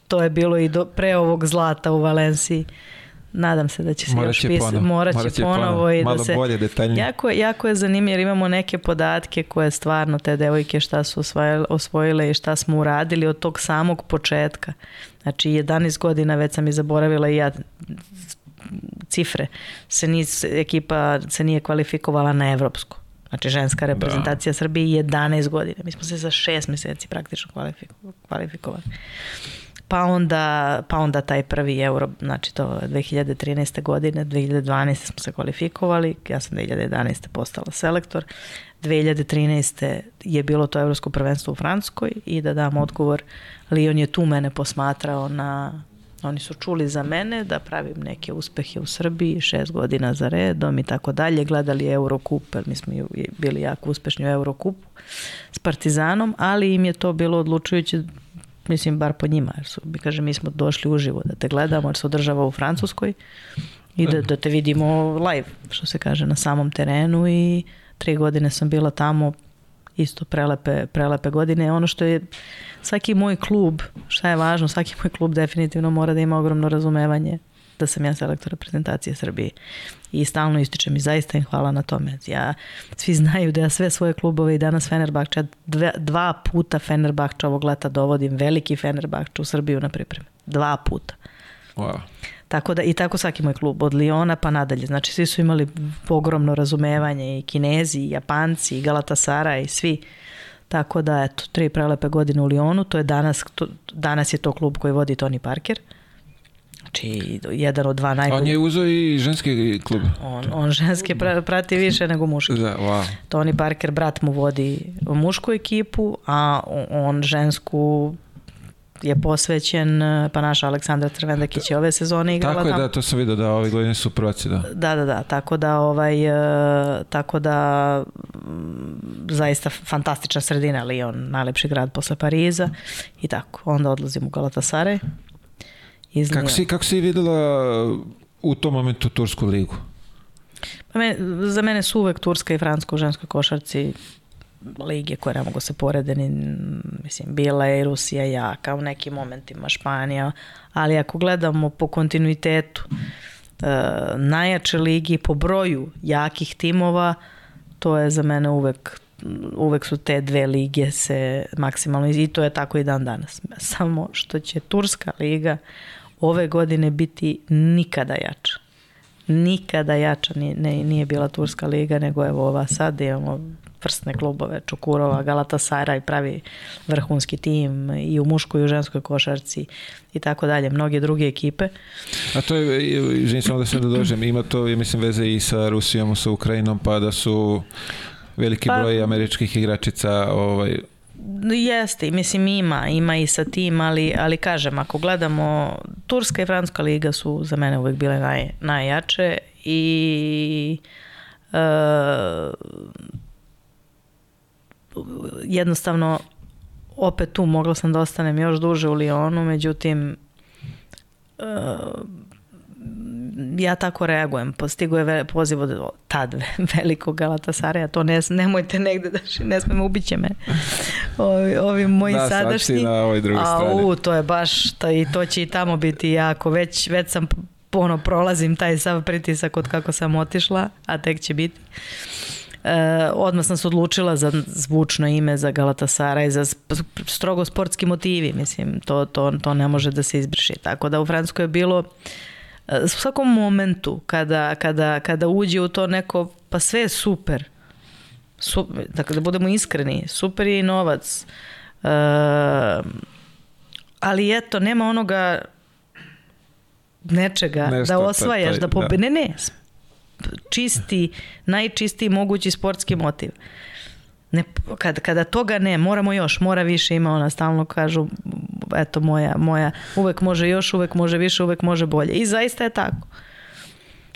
to je bilo i do, pre ovog zlata u Valenciji. Nadam se da će se morat još pisati. Morat će, će ponovo, ponovo i da se... bolje, detaljnije. Jako, jako je zanimljivo jer imamo neke podatke koje stvarno te devojke šta su osvojile, osvojile i šta smo uradili od tog samog početka. Znači 11 godina već sam i zaboravila i ja cifre. Se nis, ekipa se nije kvalifikovala na evropsku. Znači ženska da. reprezentacija da. Srbije 11 godina. Mi smo se za 6 meseci praktično kvalifikovali. Pa onda, pa onda taj prvi euro, znači to 2013. godine, 2012. smo se kvalifikovali, ja sam 2011. postala selektor, 2013. je bilo to evropsko prvenstvo u Francuskoj i da dam odgovor, Lion je tu mene posmatrao na Oni su čuli za mene da pravim neke uspehe u Srbiji, šest godina za redom i tako dalje. Gledali Eurokup, mi smo bili jako uspešni u Eurokupu s Partizanom, ali im je to bilo odlučujuće mislim bar po njima, jer su, mi kaže, mi smo došli uživo da te gledamo, jer se održava u Francuskoj i da, da te vidimo live, što se kaže, na samom terenu i tri godine sam bila tamo, isto prelepe, prelepe godine. Ono što je svaki moj klub, šta je važno, svaki moj klub definitivno mora da ima ogromno razumevanje da sam ja selektor reprezentacije Srbije. I stalno ističem i zaista im hvala na tome. Ja, svi znaju da ja sve svoje klubove i danas Fenerbahče, dva, dva puta Fenerbahče ovog leta dovodim, veliki Fenerbahče u Srbiju na pripreme. Dva puta. Wow. Tako da i tako svaki moj klub od Liona pa nadalje. Znači svi su imali ogromno razumevanje i Kinezi, i Japanci, i Galatasara i svi. Tako da eto, tri prelepe godine u Lionu, to je danas, to, danas je to klub koji vodi Tony Parker. Znači, jedan od dva najboljih. On je uzeo i ženski klub. On, on ženske prati više nego muški. Da, wow. Tony Parker, brat mu vodi mušku ekipu, a on žensku je posvećen, e, pa naša Aleksandra Crvendakić je ove sezone igrala Tako je, tamo. da, to sam vidio, da ove godine su prvaci, da. Da, da, da, tako da, ovaj, e, tako da zaista fantastična sredina Lyon, najlepši grad posle Pariza i tako. Onda odlazim u Galatasaray. Iz kako, si, kako si videla u tom momentu Tursku ligu? Pa me, za mene su uvek Turska i Franska u ženskoj košarci lige koje ne mogu se porede ni, mislim, bila je Rusija jaka u nekim momentima, Španija, ali ako gledamo po kontinuitetu e, najjače ligi po broju jakih timova, to je za mene uvek uvek su te dve lige se maksimalno i to je tako i dan danas. <laughs> Samo što će Turska liga ove godine biti nikada jača. Nikada jača nije, nije bila Turska liga, nego evo ova sad imamo vrsne klubove, Čukurova, Galatasaraj pravi vrhunski tim i u muškoj i u ženskoj košarci i tako dalje, mnoge druge ekipe. A to je, izvinim samo da se dođem, ima to, ja mislim, veze i sa Rusijom, sa Ukrajinom, pa da su veliki pa, broj američkih igračica ovaj, Jeste, mislim ima, ima i sa tim, ali, ali kažem, ako gledamo, Turska i Francuska liga su za mene uvek bile naj, najjače i uh, jednostavno opet tu mogla sam da ostanem još duže u Lionu, međutim uh, ja tako reagujem. Postigo je poziv od tad <laughs> velikog Galatasaraja, to ne, nemojte negde da <laughs> ne smemo, ubiće me. <laughs> Ovi, ovi moji da, sadašnji. na ovoj drugoj strani. A u, to je baš, to, i to će i tamo biti jako. Već, već sam ono, prolazim taj sav pritisak od kako sam otišla, a tek će biti. E, odmah sam se odlučila za zvučno ime za Galatasara i za strogo sportski motivi, mislim, to, to, to ne može da se izbriši. Tako da u Francuskoj je bilo u svakom momentu kada, kada, kada uđe u to neko, pa sve je super. super dakle, da budemo iskreni, super je i novac. E, ali eto, nema onoga nečega Nešto, da osvajaš, taj, da pobe... Da. Ne, ne, čisti, najčistiji mogući sportski motiv. Ne, kad, kada toga ne, moramo još, mora više, ima ona stalno kažu, eto moja, moja, uvek može još, uvek može više, uvek može bolje. I zaista je tako.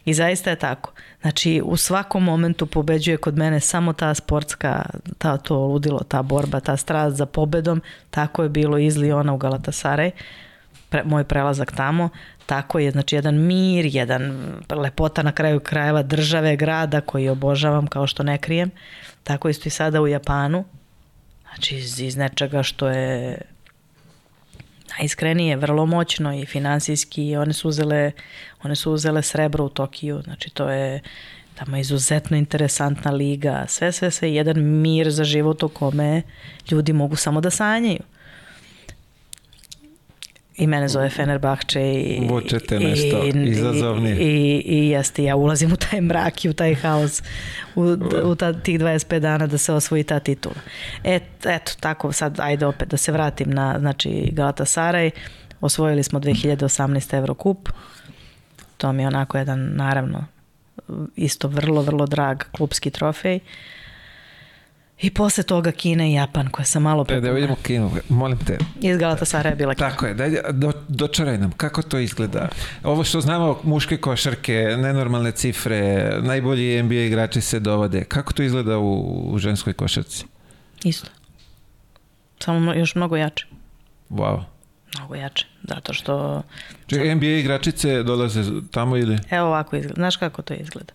I zaista je tako. Znači, u svakom momentu pobeđuje kod mene samo ta sportska, ta, to ludilo, ta borba, ta strast za pobedom. Tako je bilo iz Liona u Galatasaraj, pre, moj prelazak tamo. Tako je, znači, jedan mir, jedan lepota na kraju krajeva države, grada koji obožavam kao što ne krijem. Tako isto i sada u Japanu. Znači, iz, iz nečega što je najiskrenije, vrlo moćno i finansijski one su uzele, one su uzele srebro u Tokiju, znači to je tamo izuzetno interesantna liga, sve, sve, sve, jedan mir za život u kome ljudi mogu samo da sanjaju i mene zove Fenerbahče i, Vučete nešto i, izazovni. I, i, i jeste, ja ulazim u taj mrak i u taj haos u, u ta, tih 25 dana da se osvoji ta titula. Et, eto, tako sad, ajde opet da se vratim na znači, Galatasaraj. Osvojili smo 2018 Eurocup. To mi je onako jedan, naravno, isto vrlo, vrlo drag klubski trofej. Uh, I posle toga Kina i Japan, koje sam malo pre... Da vidimo Kinu, molim te. Iz Galatasara je bila Kina. Tako je, daj, do, dočaraj nam, kako to izgleda? Ovo što znamo, muške košarke, nenormalne cifre, najbolji NBA igrači se dovode. Kako to izgleda u, u ženskoj košarci? Isto. Samo još mnogo jače. Wow. Mnogo jače, zato što... Čekaj, NBA igračice dolaze tamo ili? Evo ovako izgleda. Znaš kako to izgleda?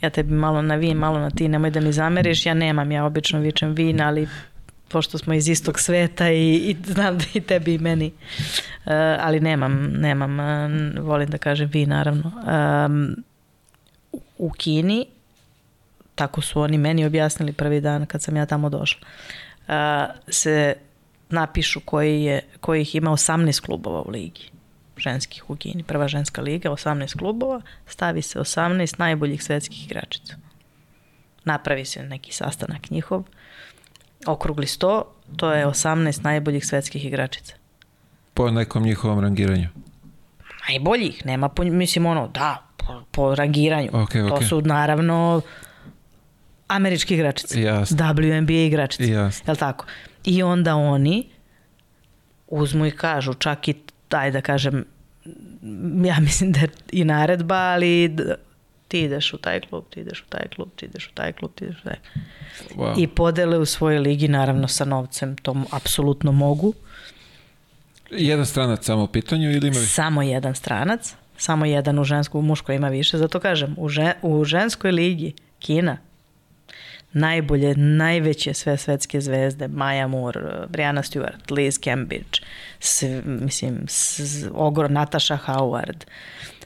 Ja tebi malo na vi, malo na ti, nemoj da mi zameriš, ja nemam, ja obično vičem vin, ali pošto smo iz istog sveta i, i znam da i tebi i meni, uh, ali nemam, nemam, uh, volim da kažem vi naravno. Um, u Kini, tako su oni meni objasnili prvi dan kad sam ja tamo došla, uh, se napišu koji, je, koji ih ima 18 klubova u ligi ženskih u Kini. Prva ženska liga, 18 klubova, stavi se 18 najboljih svetskih igračica. Napravi se neki sastanak njihov, okrugli 100, to je 18 najboljih svetskih igračica. Po nekom njihovom rangiranju? Najboljih, nema, po, mislim ono, da, po, po rangiranju. Okay, okay. To su naravno američki igračice. Jasne. WNBA igračice. Jasne. Jel tako? I onda oni uzmu i kažu, čak i taj da kažem, ja <laughs> mislim da je i naredba, ali ti ideš u taj klub, ti ideš u taj klub, ti ideš u taj klub, ti ideš u taj wow. I podele u svojoj ligi, naravno sa novcem, to apsolutno mogu. Jedan stranac samo u pitanju ili ima Samo jedan stranac, samo jedan u žensku, u muškoj ima više, zato kažem, u, žen, u ženskoj ligi, Kina, najbolje, najveće sve svetske zvezde, Maja Moore, Brianna Stewart, Liz Cambridge, s, mislim, s, ogro, Natasha Howard,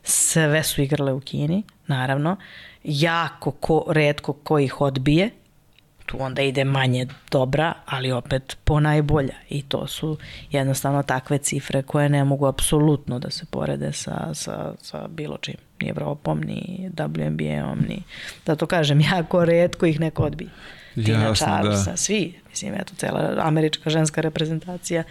sve su igrale u Kini, naravno. Jako ko, redko ko ih odbije, tu onda ide manje dobra, ali opet po najbolja. I to su jednostavno takve cifre koje ne mogu apsolutno da se porede sa, sa, sa bilo čim. Ni Evropom, ni WNBA-om, ni... Da to kažem, <laughs> jako redko ih neko odbije. Tina Jasno, Charlesa, da. svi, mislim, eto, cela američka ženska reprezentacija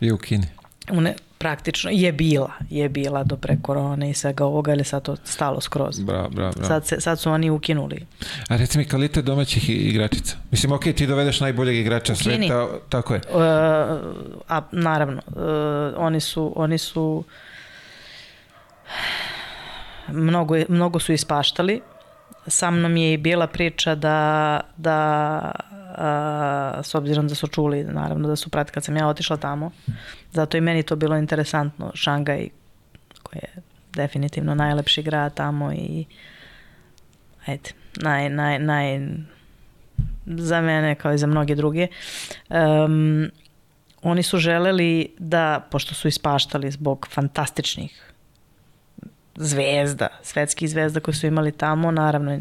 I u Kini. une, praktično je bila, je bila do pre korone i svega ovoga, ali sad to stalo skroz. Bravo, bravo, bravo. Sad, se, sad su oni ukinuli. A reci mi kvalitet domaćih igračica. Mislim, ok, ti dovedeš najboljeg igrača Kini. sveta, tako je. Uh, a naravno, uh, oni su, oni su mnogo, mnogo su ispaštali. Sa mnom je i bila priča da, da a, s obzirom da su čuli, naravno da su prati kad sam ja otišla tamo, zato i meni to bilo interesantno. Šangaj, koji je definitivno najlepši grad tamo i ajde, naj, naj, naj, za mene kao i za mnoge druge. Um, oni su želeli da, pošto su ispaštali zbog fantastičnih zvezda, svetskih zvezda koje su imali tamo, naravno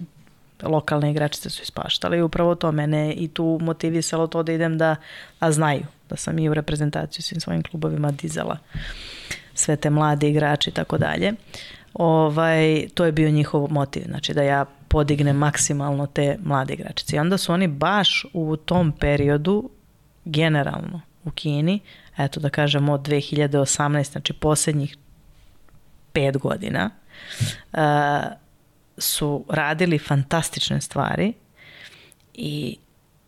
lokalne igračice su ispaštale i upravo to mene i tu motivisalo to da idem da, a znaju da sam i u reprezentaciju svim svojim klubovima dizala sve te mlade igrače i tako dalje. Ovaj, to je bio njihov motiv, znači da ja podignem maksimalno te mlade igračice. I onda su oni baš u tom periodu generalno u Kini, eto da kažem od 2018, znači posljednjih pet godina, uh, su radili fantastične stvari i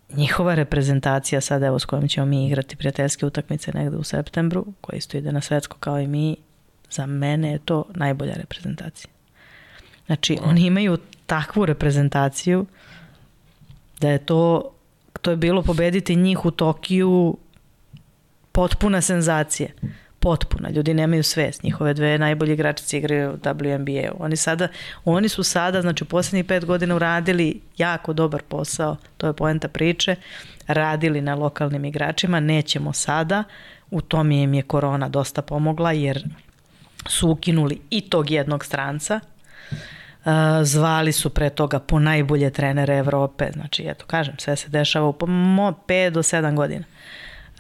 njihova reprezentacija sad evo s kojom ćemo mi igrati prijateljske utakmice negde u septembru, koja isto ide na svetsko kao i mi, za mene je to najbolja reprezentacija. Znači, oni imaju takvu reprezentaciju da je to, to je bilo pobediti njih u Tokiju potpuna senzacija. Potpuna. Ljudi nemaju svest. Njihove dve najbolje igračice igraju u WNBA. Oni sada, oni su sada, znači u poslednjih pet godina uradili jako dobar posao, to je poenta priče, radili na lokalnim igračima, nećemo sada, u tom im je korona dosta pomogla, jer su ukinuli i tog jednog stranca, Uh, zvali su pre toga po najbolje trenere Evrope, znači eto kažem, sve se dešava u 5 do 7 godina,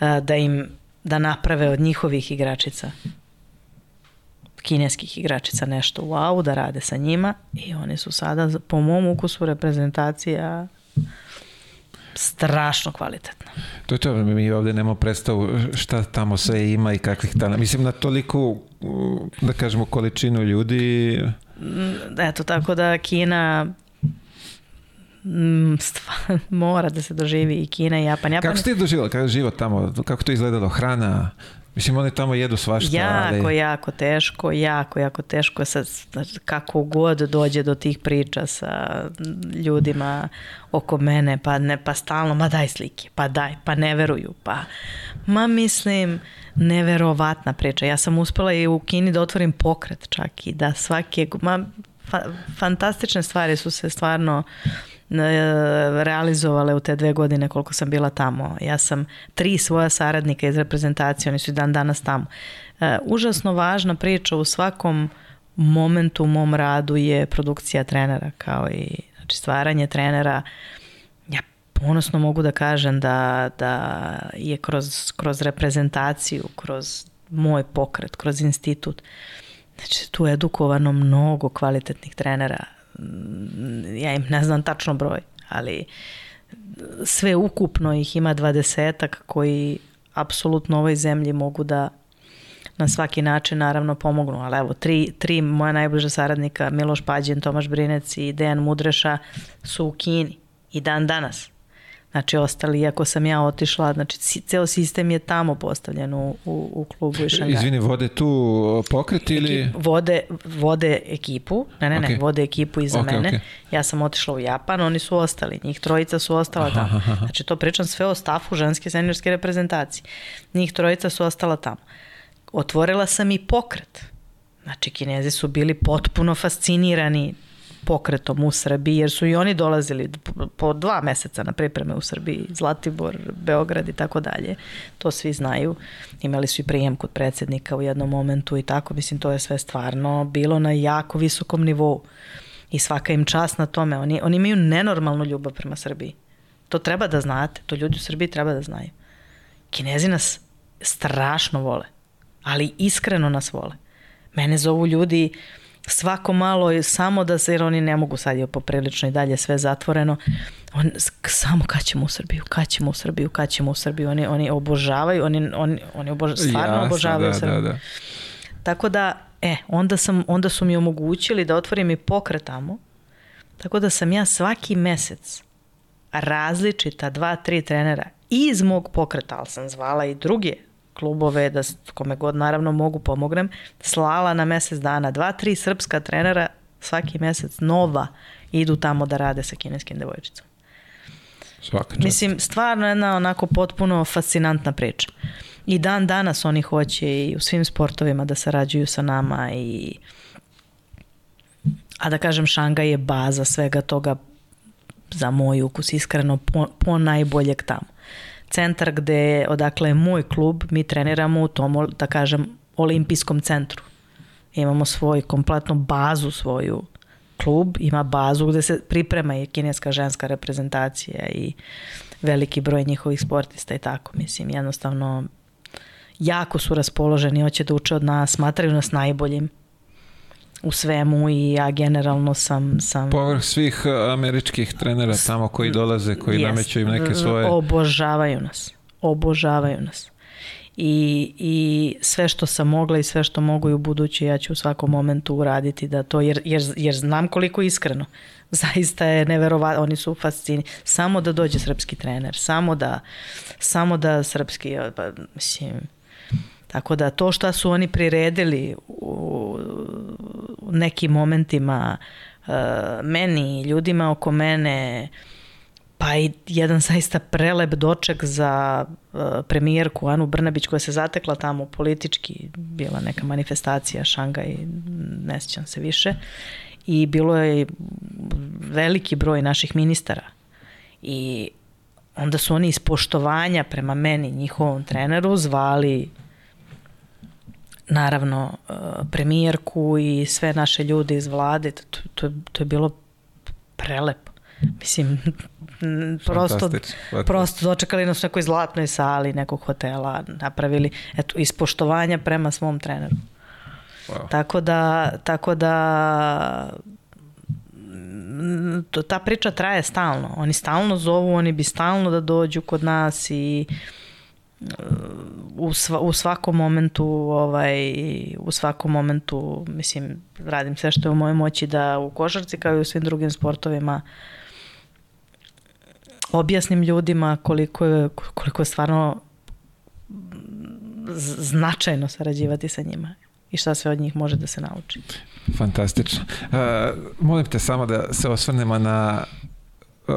uh, da im da naprave od njihovih igračica kineskih igračica nešto wow, da rade sa njima i oni su sada po mom ukusu reprezentacija strašno kvalitetna. To je to, mi ovde nemamo predstavu šta tamo sve ima i kakvih talenta. Mislim na toliko, da kažemo, količinu ljudi. Eto, tako da Kina mm, <laughs> stvar, mora da se doživi i Kina i Japan. Japan Kako ste ti doživjela, kako je život tamo, kako to izgledalo, hrana, Mislim, oni tamo jedu svašta. Jako, ali... jako teško, jako, jako teško sa, kako god dođe do tih priča sa ljudima oko mene, pa ne, pa stalno, ma daj slike, pa daj, pa ne veruju, pa ma mislim, neverovatna priča. Ja sam uspela i u Kini da otvorim pokret čak i da svake, ma fa, fantastične stvari su se stvarno realizovale u te dve godine koliko sam bila tamo. Ja sam tri svoja saradnika iz reprezentacije, oni su dan danas tamo. E, užasno važna priča u svakom momentu u mom radu je produkcija trenera kao i znači stvaranje trenera. Ja ponosno mogu da kažem da, da je kroz, kroz reprezentaciju, kroz moj pokret, kroz institut, znači tu je edukovano mnogo kvalitetnih trenera ja im ne znam tačno broj, ali sve ukupno ih ima dvadesetak koji apsolutno ovoj zemlji mogu da na svaki način naravno pomognu, ali evo tri, tri moja najbliža saradnika Miloš Pađen, Tomaš Brinec i Dejan Mudreša su u Kini i dan danas. Znači, ostali, iako sam ja otišla, znači, ceo sistem je tamo postavljen u, u, u klubu i Šangaj. Izvini, vode tu pokret ili... Ekip, vode, vode ekipu, ne, ne, okay. ne, vode ekipu iza okay, mene. Okay. Ja sam otišla u Japan, oni su ostali, njih trojica su ostala aha, tamo. Aha. Znači, to pričam sve o stafu ženske seniorske reprezentacije. Njih trojica su ostala tamo. Otvorila sam i pokret. Znači, kinezi su bili potpuno fascinirani pokretom u Srbiji, jer su i oni dolazili po dva meseca na pripreme u Srbiji, Zlatibor, Beograd i tako dalje. To svi znaju. Imali su i prijem kod predsednika u jednom momentu i tako. Mislim, to je sve stvarno bilo na jako visokom nivou. I svaka im čast na tome. Oni, oni imaju nenormalnu ljubav prema Srbiji. To treba da znate. To ljudi u Srbiji treba da znaju. Kinezi nas strašno vole. Ali iskreno nas vole. Mene zovu ljudi svako malo samo da se, jer oni ne mogu sad je poprilično i dalje sve zatvoreno, on, samo kad ćemo u Srbiju, kad ćemo u Srbiju, kad ćemo u Srbiju, oni, oni obožavaju, oni, oni, oni obožavaju, stvarno Jasne, obožavaju da, Srbiju. Da, da. Tako da, e, onda, sam, onda su mi omogućili da otvorim i pokret tamo, tako da sam ja svaki mesec različita dva, tri trenera iz mog pokreta, ali sam zvala i druge klubove, da kome god naravno mogu pomognem, slala na mesec dana. Dva, tri srpska trenera svaki mesec nova idu tamo da rade sa kineskim devojčicom. Svaka Mislim, stvarno jedna onako potpuno fascinantna priča. I dan danas oni hoće i u svim sportovima da sarađuju sa nama i a da kažem Šangaj je baza svega toga za moj ukus iskreno po, po najboljeg tamo centar gde, odakle je moj klub, mi treniramo u tom, da kažem, olimpijskom centru. Imamo svoju kompletnu bazu svoju klub, ima bazu gde se priprema i kineska ženska reprezentacija i veliki broj njihovih sportista i tako. Mislim, jednostavno jako su raspoloženi, hoće da uče od nas, smatraju nas najboljim u svemu i ja generalno sam... sam Povrh svih uh, američkih trenera tamo koji dolaze, koji jest, nameću im neke svoje... Obožavaju nas. Obožavaju nas. I, I sve što sam mogla i sve što mogu i u budući ja ću u svakom momentu uraditi da to, jer, jer, jer znam koliko iskreno. <laughs> Zaista je neverovatno, oni su fascini. Samo da dođe srpski trener, samo da, samo da srpski, pa, mislim, Tako da to što su oni priredili u, nekim momentima uh, meni, ljudima oko mene, pa i jedan zaista prelep doček za uh, premijerku Anu Brnabić koja se zatekla tamo politički, bila neka manifestacija Šangaj, ne sjećam se više, i bilo je veliki broj naših ministara. I onda su oni iz poštovanja prema meni, njihovom treneru, zvali naravno e, premijerku i sve naše ljude iz vlade, to, to, to je bilo prelepo. Mislim, prosto, prosto dočekali nas u nekoj zlatnoj sali nekog hotela, napravili eto, ispoštovanja prema svom treneru. Wow. Tako da, tako da to, ta priča traje stalno. Oni stalno zovu, oni bi stalno da dođu kod nas i uh, u, sva, u svakom momentu ovaj, u svakom momentu mislim radim sve što je u mojoj moći da u košarci kao i u svim drugim sportovima objasnim ljudima koliko je, koliko je stvarno značajno sarađivati sa njima i šta sve od njih može da se nauči. Fantastično. Uh, molim te samo da se osvrnemo na uh,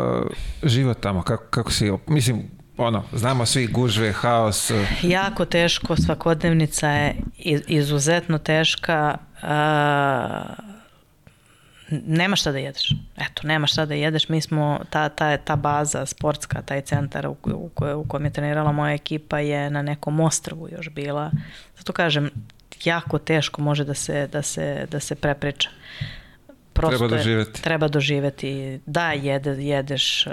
život tamo, kako, kako si, mislim, ono, znamo svi gužve, haos. Jako teško, svakodnevnica je izuzetno teška. Uh, nema šta da jedeš. Eto, nema šta da jedeš. Mi smo, ta, ta, ta baza sportska, taj centar u, u, u kojem je trenirala moja ekipa je na nekom ostrvu još bila. Zato kažem, jako teško može da se, da se, da se prepriča. Prosto treba doživeti. Je, treba doživeti. Da, jede, jedeš uh,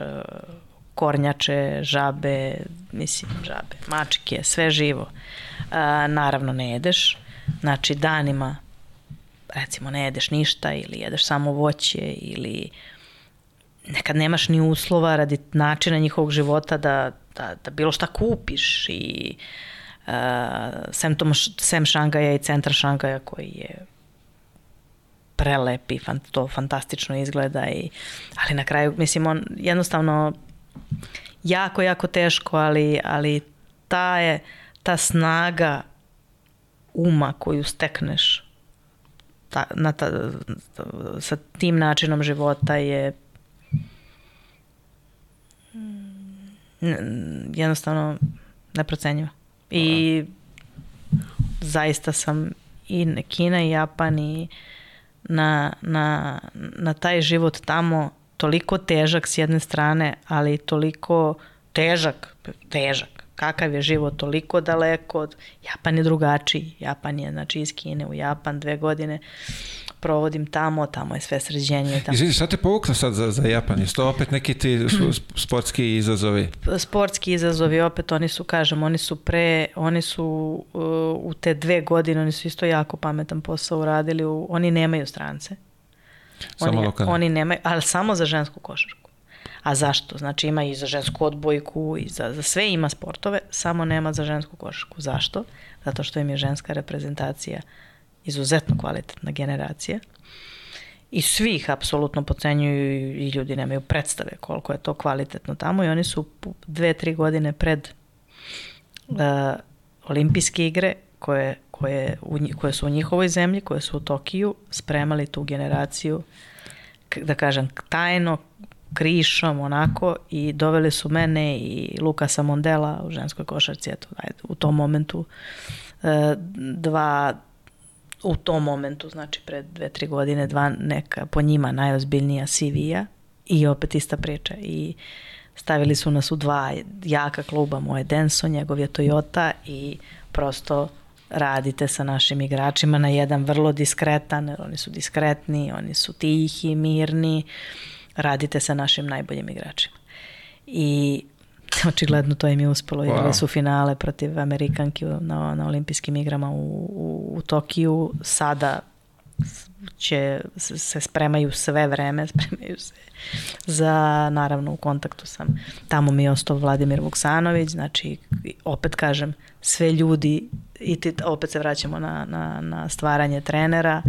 kornjače, žabe, mislim žabe, mačke, sve živo. A, naravno ne jedeš, znači danima recimo ne jedeš ništa ili jedeš samo voće ili nekad nemaš ni uslova radi načina njihovog života da, da, da bilo šta kupiš i uh, sem, tom, sem Šangaja i centra Šangaja koji je prelep i to fantastično izgleda i, ali na kraju mislim on jednostavno jako, jako teško, ali, ali ta je ta snaga uma koju stekneš ta, na ta, sa tim načinom života je jednostavno neprocenjiva. I zaista sam i Kina i Japan i na, na, na taj život tamo toliko težak s jedne strane, ali toliko težak, težak. Kakav je život toliko daleko od... Japan je drugačiji. Japan je, znači, iz Kine u Japan dve godine provodim tamo, tamo je sve sređenje. Tamo. Izvini, šta te povukla sad za, za Japan? Jesu to opet neki ti sportski izazovi? Sportski izazovi, opet oni su, kažem, oni su pre, oni su uh, u te dve godine, oni su isto jako pametan posao uradili, u, oni nemaju strance. Samo oni, lokalne. Oni nemaju, ali samo za žensku košarku. A zašto? Znači ima i za žensku odbojku i za, za sve ima sportove, samo nema za žensku košarku. Zašto? Zato što im je ženska reprezentacija izuzetno kvalitetna generacija i svi ih apsolutno pocenjuju i ljudi nemaju predstave koliko je to kvalitetno tamo i oni su dve, tri godine pred uh, olimpijske igre koje, koje, u, koje su u njihovoj zemlji, koje su u Tokiju, spremali tu generaciju, da kažem, tajno, krišom, onako, i doveli su mene i Lukasa Mondela u ženskoj košarci, eto, ajde, u tom momentu uh, dva u tom momentu, znači pred dve, tri godine, dva neka po njima najozbiljnija CV-a i opet ista priča. I stavili su nas u dva jaka kluba, moje Denso, njegov je Toyota i prosto radite sa našim igračima na jedan vrlo diskretan, jer oni su diskretni, oni su tihi, mirni, radite sa našim najboljim igračima. I očigledno to im je uspelo. Wow. Igrali su finale protiv Amerikanki na, na olimpijskim igrama u, u, u Tokiju. Sada će, se spremaju sve vreme, <laughs> spremaju se za, naravno, u kontaktu sam. Tamo mi je ostao Vladimir Vuksanović, znači, opet kažem, sve ljudi i ti, opet se vraćamo na, na, na stvaranje trenera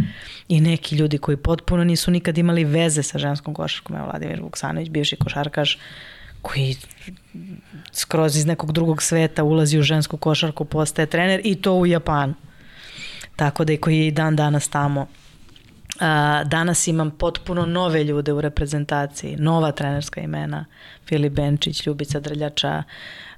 i neki ljudi koji potpuno nisu nikad imali veze sa ženskom košarkom. Evo Vladimir Vuksanović, bivši košarkaš, koji skroz iz nekog drugog sveta ulazi u žensku košarku, postaje trener i to u Japanu. Tako da i koji je i dan danas tamo. A, danas imam potpuno nove ljude u reprezentaciji, nova trenerska imena, Filip Benčić, Ljubica Drljača,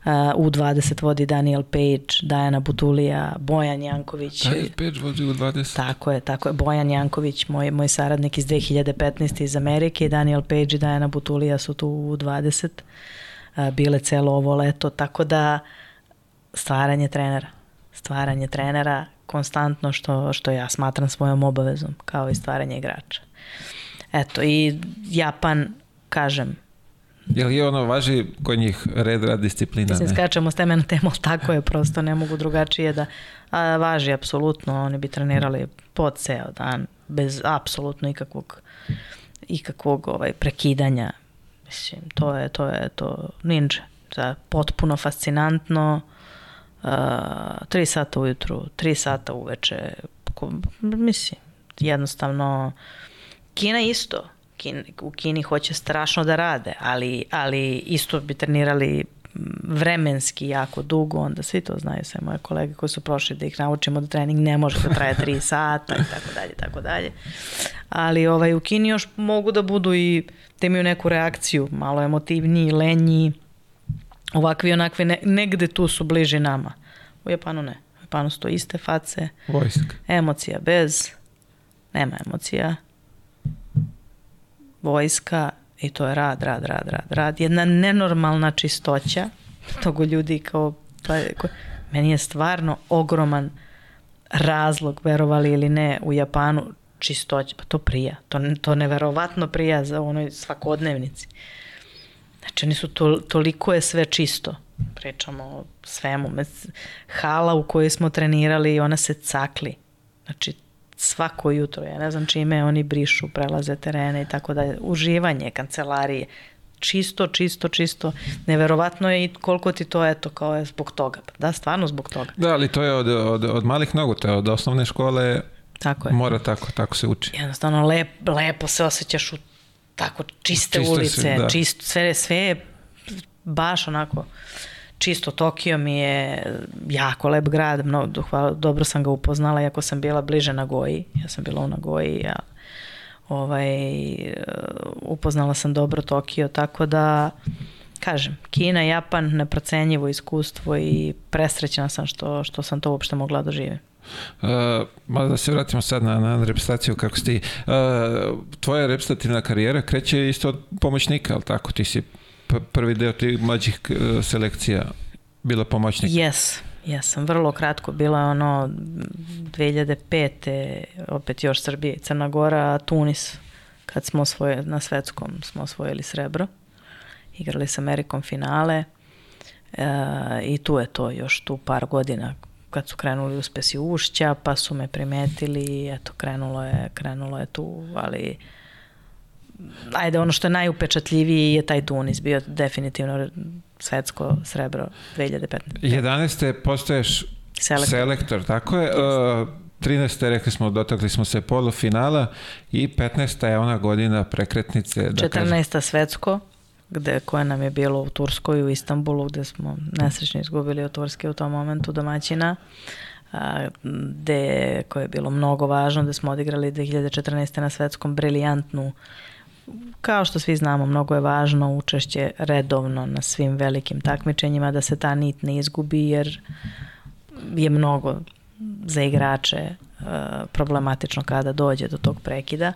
U20 vodi Daniel Page, Dajana Butulija, Bojan Janković. Daniel Page vodi U20. Tako je, tako je. Bojan Janković, moj, moj saradnik iz 2015. iz Amerike, Daniel Page i Dajana Butulija su tu u 20 bile celo ovo leto, tako da stvaranje trenera, stvaranje trenera konstantno što, što ja smatram svojom obavezom, kao i stvaranje igrača. Eto, i Japan, kažem, Je li ono važi kod njih red, rad, disciplina? Mislim, skačemo s teme na temu, tako je, prosto ne mogu drugačije da a, važi, apsolutno, oni bi trenirali po ceo dan, bez apsolutno ikakvog, ikakvog ovaj, prekidanja. Mislim, to je, to je, to ninja. Da, potpuno fascinantno, uh, tri sata ujutru, tri sata uveče, mislim, jednostavno, Kina isto, Kin, u Kini hoće strašno da rade, ali, ali isto bi trenirali vremenski jako dugo, onda svi to znaju sve moje kolege koji su prošli da ih naučimo da trening ne može da traje 3 <laughs> sata i tako dalje, tako dalje. Ali ovaj, u Kini još mogu da budu i da imaju neku reakciju, malo emotivniji, lenji, ovakvi i onakvi, ne, negde tu su bliži nama. U Japanu ne. U Japanu su to iste face. Vojska. Emocija bez, nema emocija. Vojska i to je rad, rad, rad, rad, rad. Jedna nenormalna čistoća togo ljudi kao, pa, ko, meni je stvarno ogroman razlog, verovali ili ne, u Japanu čistoća, pa to prija, to, to neverovatno prija za onoj svakodnevnici. Znači, oni su to, toliko je sve čisto. Pričamo o svemu. Hala u kojoj smo trenirali, ona se cakli. Znači, svako jutro, ja ne znam čime oni brišu, prelaze terene i tako dalje. Uživanje, kancelarije, čisto, čisto, čisto. Neverovatno je i koliko ti to, eto, kao je zbog toga. Da, stvarno zbog toga. Da, ali to je od, od, od malih nogu, to je od osnovne škole Tako je. Mora tako, tako se uči. Jednostavno, lep, lepo se osjećaš u tako čiste Čisto ulice, si, da. čisto, sve, sve je baš onako čisto Tokio mi je jako lep grad, mnogo, hvala, dobro sam ga upoznala, iako sam bila bliže na Goji, ja sam bila u Nagoji, ja, ovaj, upoznala sam dobro Tokio, tako da kažem, Kina, Japan, neprocenjivo iskustvo i presrećena sam što, što sam to uopšte mogla da doživim. Uh, malo da se vratimo sad na, na reprezentaciju kako si ti. Uh, tvoja reprezentativna karijera kreće isto od pomoćnika, ali tako? Ti si prvi deo tih mlađih uh, selekcija bila pomoćnik. Jes, ja sam vrlo kratko bila ono 2005. opet još Srbije, Crna Gora, Tunis kad smo osvojili na svetskom smo osvojili srebro. Igrali sa Amerikom finale e, i tu je to još tu par godina kad su krenuli uspesi ušća, pa su me primetili i eto, krenulo je, krenulo je tu, ali ajde, ono što je najupečatljiviji je taj Tunis, bio definitivno svetsko srebro 2015. 11. postoješ selektor, selektor tako je. Uh, 13. rekli smo, dotakli smo se polufinala i 15. je ona godina prekretnice. Da 14. Kažem. svetsko, gde, koje nam je bilo u Turskoj, u Istanbulu, gde smo nesrećno izgubili od Turske u tom momentu domaćina, a, gde, koje je bilo mnogo važno, gde smo odigrali 2014. na svetskom briljantnu kao što svi znamo, mnogo je važno učešće redovno na svim velikim takmičenjima, da se ta nit ne izgubi, jer je mnogo za igrače problematično kada dođe do tog prekida.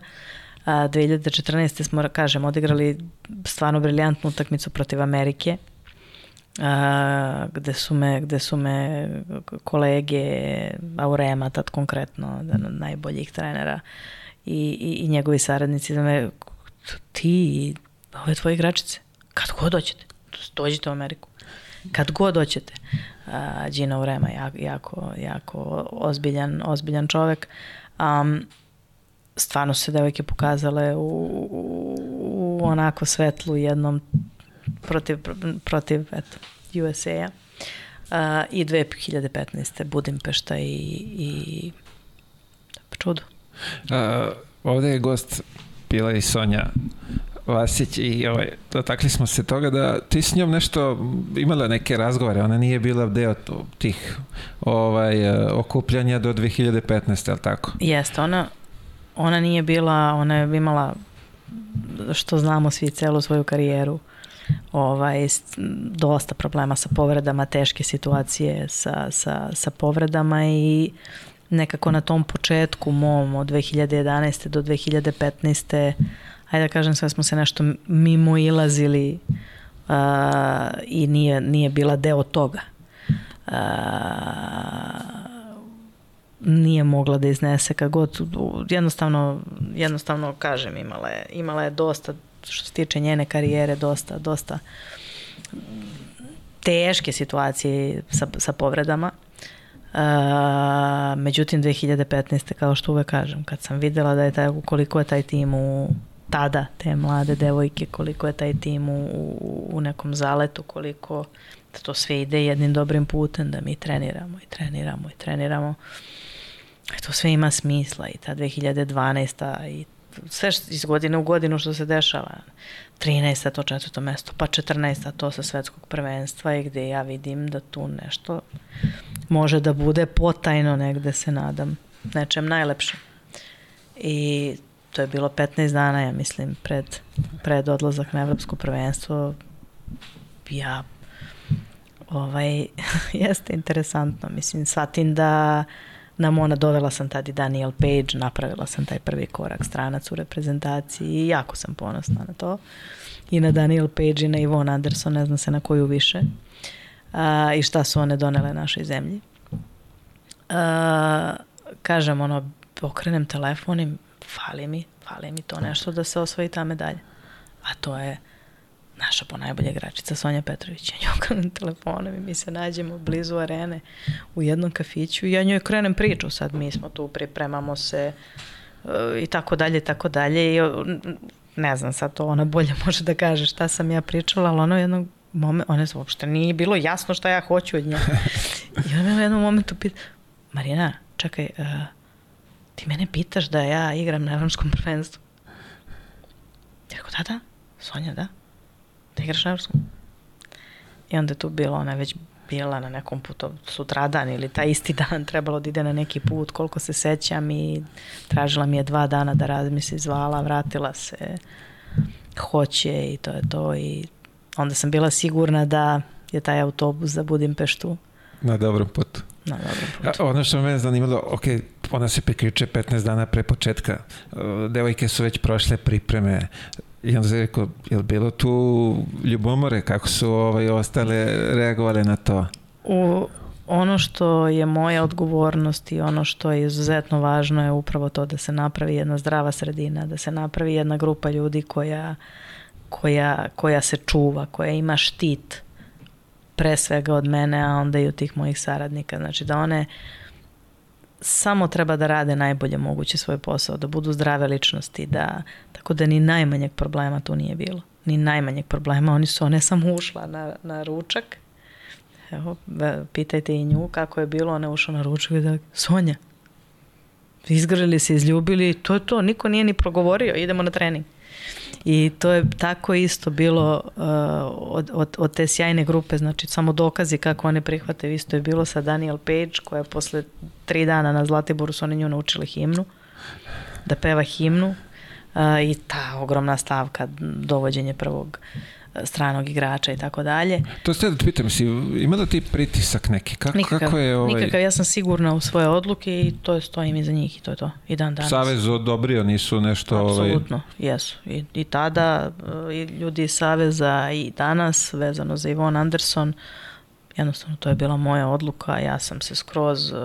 2014. smo, kažem, odigrali stvarno briljantnu utakmicu protiv Amerike, a, gde su me, gde su me kolege Aurema, tad konkretno, jedan od najboljih trenera i, i, i njegovi saradnici da me ti, ove tvoje igračice, kad god doćete, dođite u Ameriku, kad god doćete. Uh, Gina Urema, jako, jako, jako ozbiljan, ozbiljan čovek. Um, stvarno su se devojke pokazale u, u, u onako svetlu jednom protiv, protiv eto, USA-a. Uh, I 2015. Budimpešta i, i čudo. Uh, ovde je gost bila i Sonja Vasić i ovaj, dotakli smo se toga da ti s njom nešto imala neke razgovore, ona nije bila deo tih ovaj, okupljanja do 2015. ali tako? Jeste, ona, ona nije bila, ona je imala što znamo svi celu svoju karijeru ovaj, dosta problema sa povredama, teške situacije sa, sa, sa povredama i nekako na tom početku mom od 2011. do 2015. ajde da kažem sve smo se nešto mimo ilazili uh, i nije, nije bila deo toga. Uh, nije mogla da iznese kad god jednostavno, jednostavno kažem imala je, imala je dosta što se tiče njene karijere dosta, dosta teške situacije sa, sa povredama Uh, međutim 2015. kao što uvek kažem, kad sam videla da je taj, koliko je taj tim u tada te mlade devojke, koliko je taj tim u, u nekom zaletu, koliko da to sve ide jednim dobrim putem, da mi treniramo i treniramo i treniramo. I to sve ima smisla i ta 2012. i sve iz godine u godinu što se dešava. 13. to četvrto mesto, pa 14. to sa svetskog prvenstva i gde ja vidim da tu nešto može da bude potajno negde se nadam nečem najlepšem. I to je bilo 15 dana, ja mislim, pred, pred odlazak na evropsko prvenstvo. Ja, ovaj, <laughs> jeste interesantno. Mislim, shvatim da nam ona dovela sam tad i Daniel Page, napravila sam taj prvi korak stranac u reprezentaciji i jako sam ponosna na to. I na Daniel Page i na Ivon Anderson, ne znam se na koju više. A, I šta su one donele našoj zemlji. A, kažem, ono, okrenem telefon i fali mi, fali mi to nešto da se osvoji ta medalja. A to je naša po najbolja igračica Sonja Petrović. Ja njoj okrenem telefonom i mi se nađemo blizu arene u jednom kafiću i ja njoj krenem priču. Sad mi smo tu, pripremamo se uh, i tako dalje, i tako dalje. I ne znam sad to ona bolje <laughs> može da kaže šta sam ja pričala, ali ono jednog moment, ona je uopšte nije bilo jasno šta ja hoću od nje. I ona u jednom momentu pita, Marina, čekaj, uh, ti mene pitaš da ja igram na evropskom prvenstvu? Ja rekao, da, da, Sonja, da da igraš na evropskom. I onda je tu bilo, ona već bila na nekom putu sutradan ili taj isti <laughs> dan trebalo da ide na neki put, koliko se sećam i tražila mi je dva dana da razmisli, zvala, vratila se, hoće i to je to i onda sam bila sigurna da je taj autobus za Budimpeštu na dobrom putu. na dobrom putu. A, ono što me zanimalo, ok, ona se prikriče 15 dana pre početka, devojke su već prošle pripreme, I onda se rekao, je li bilo tu ljubomore, kako su ovaj, ostale reagovale na to? U, ono što je moja odgovornost i ono što je izuzetno važno je upravo to da se napravi jedna zdrava sredina, da se napravi jedna grupa ljudi koja, koja, koja se čuva, koja ima štit pre svega od mene, a onda i od tih mojih saradnika. Znači da one samo treba da rade najbolje moguće svoj posao, da budu zdrave ličnosti, da, tako da ni najmanjeg problema tu nije bilo. Ni najmanjeg problema, oni su, one sam ušla na, na ručak, evo, pitajte i nju kako je bilo, ona je ušla na ručak i da, Sonja, izgrali se, izljubili, to je to, niko nije ni progovorio, idemo na trening. I to je tako isto bilo uh, od, od, od te sjajne grupe, znači samo dokazi kako one prihvate. Isto je bilo sa Daniel Page koja posle tri dana na Zlatiboru su oni nju naučili himnu, da peva himnu uh, i ta ogromna stavka dovođenje prvog stranog igrača i tako dalje. To ste da pitam, si imala ti pritisak neki? Kako, nikakav, kako je ovaj... nikakav, ja sam sigurna u svoje odluke i to je stojim iza njih i to je to. I dan danas. Savez odobrio, nisu nešto... Ovaj- Apsolutno, ovaj... jesu. I, I tada i ljudi iz Saveza i danas vezano za Ivon Anderson jednostavno to je bila moja odluka, ja sam se skroz uh,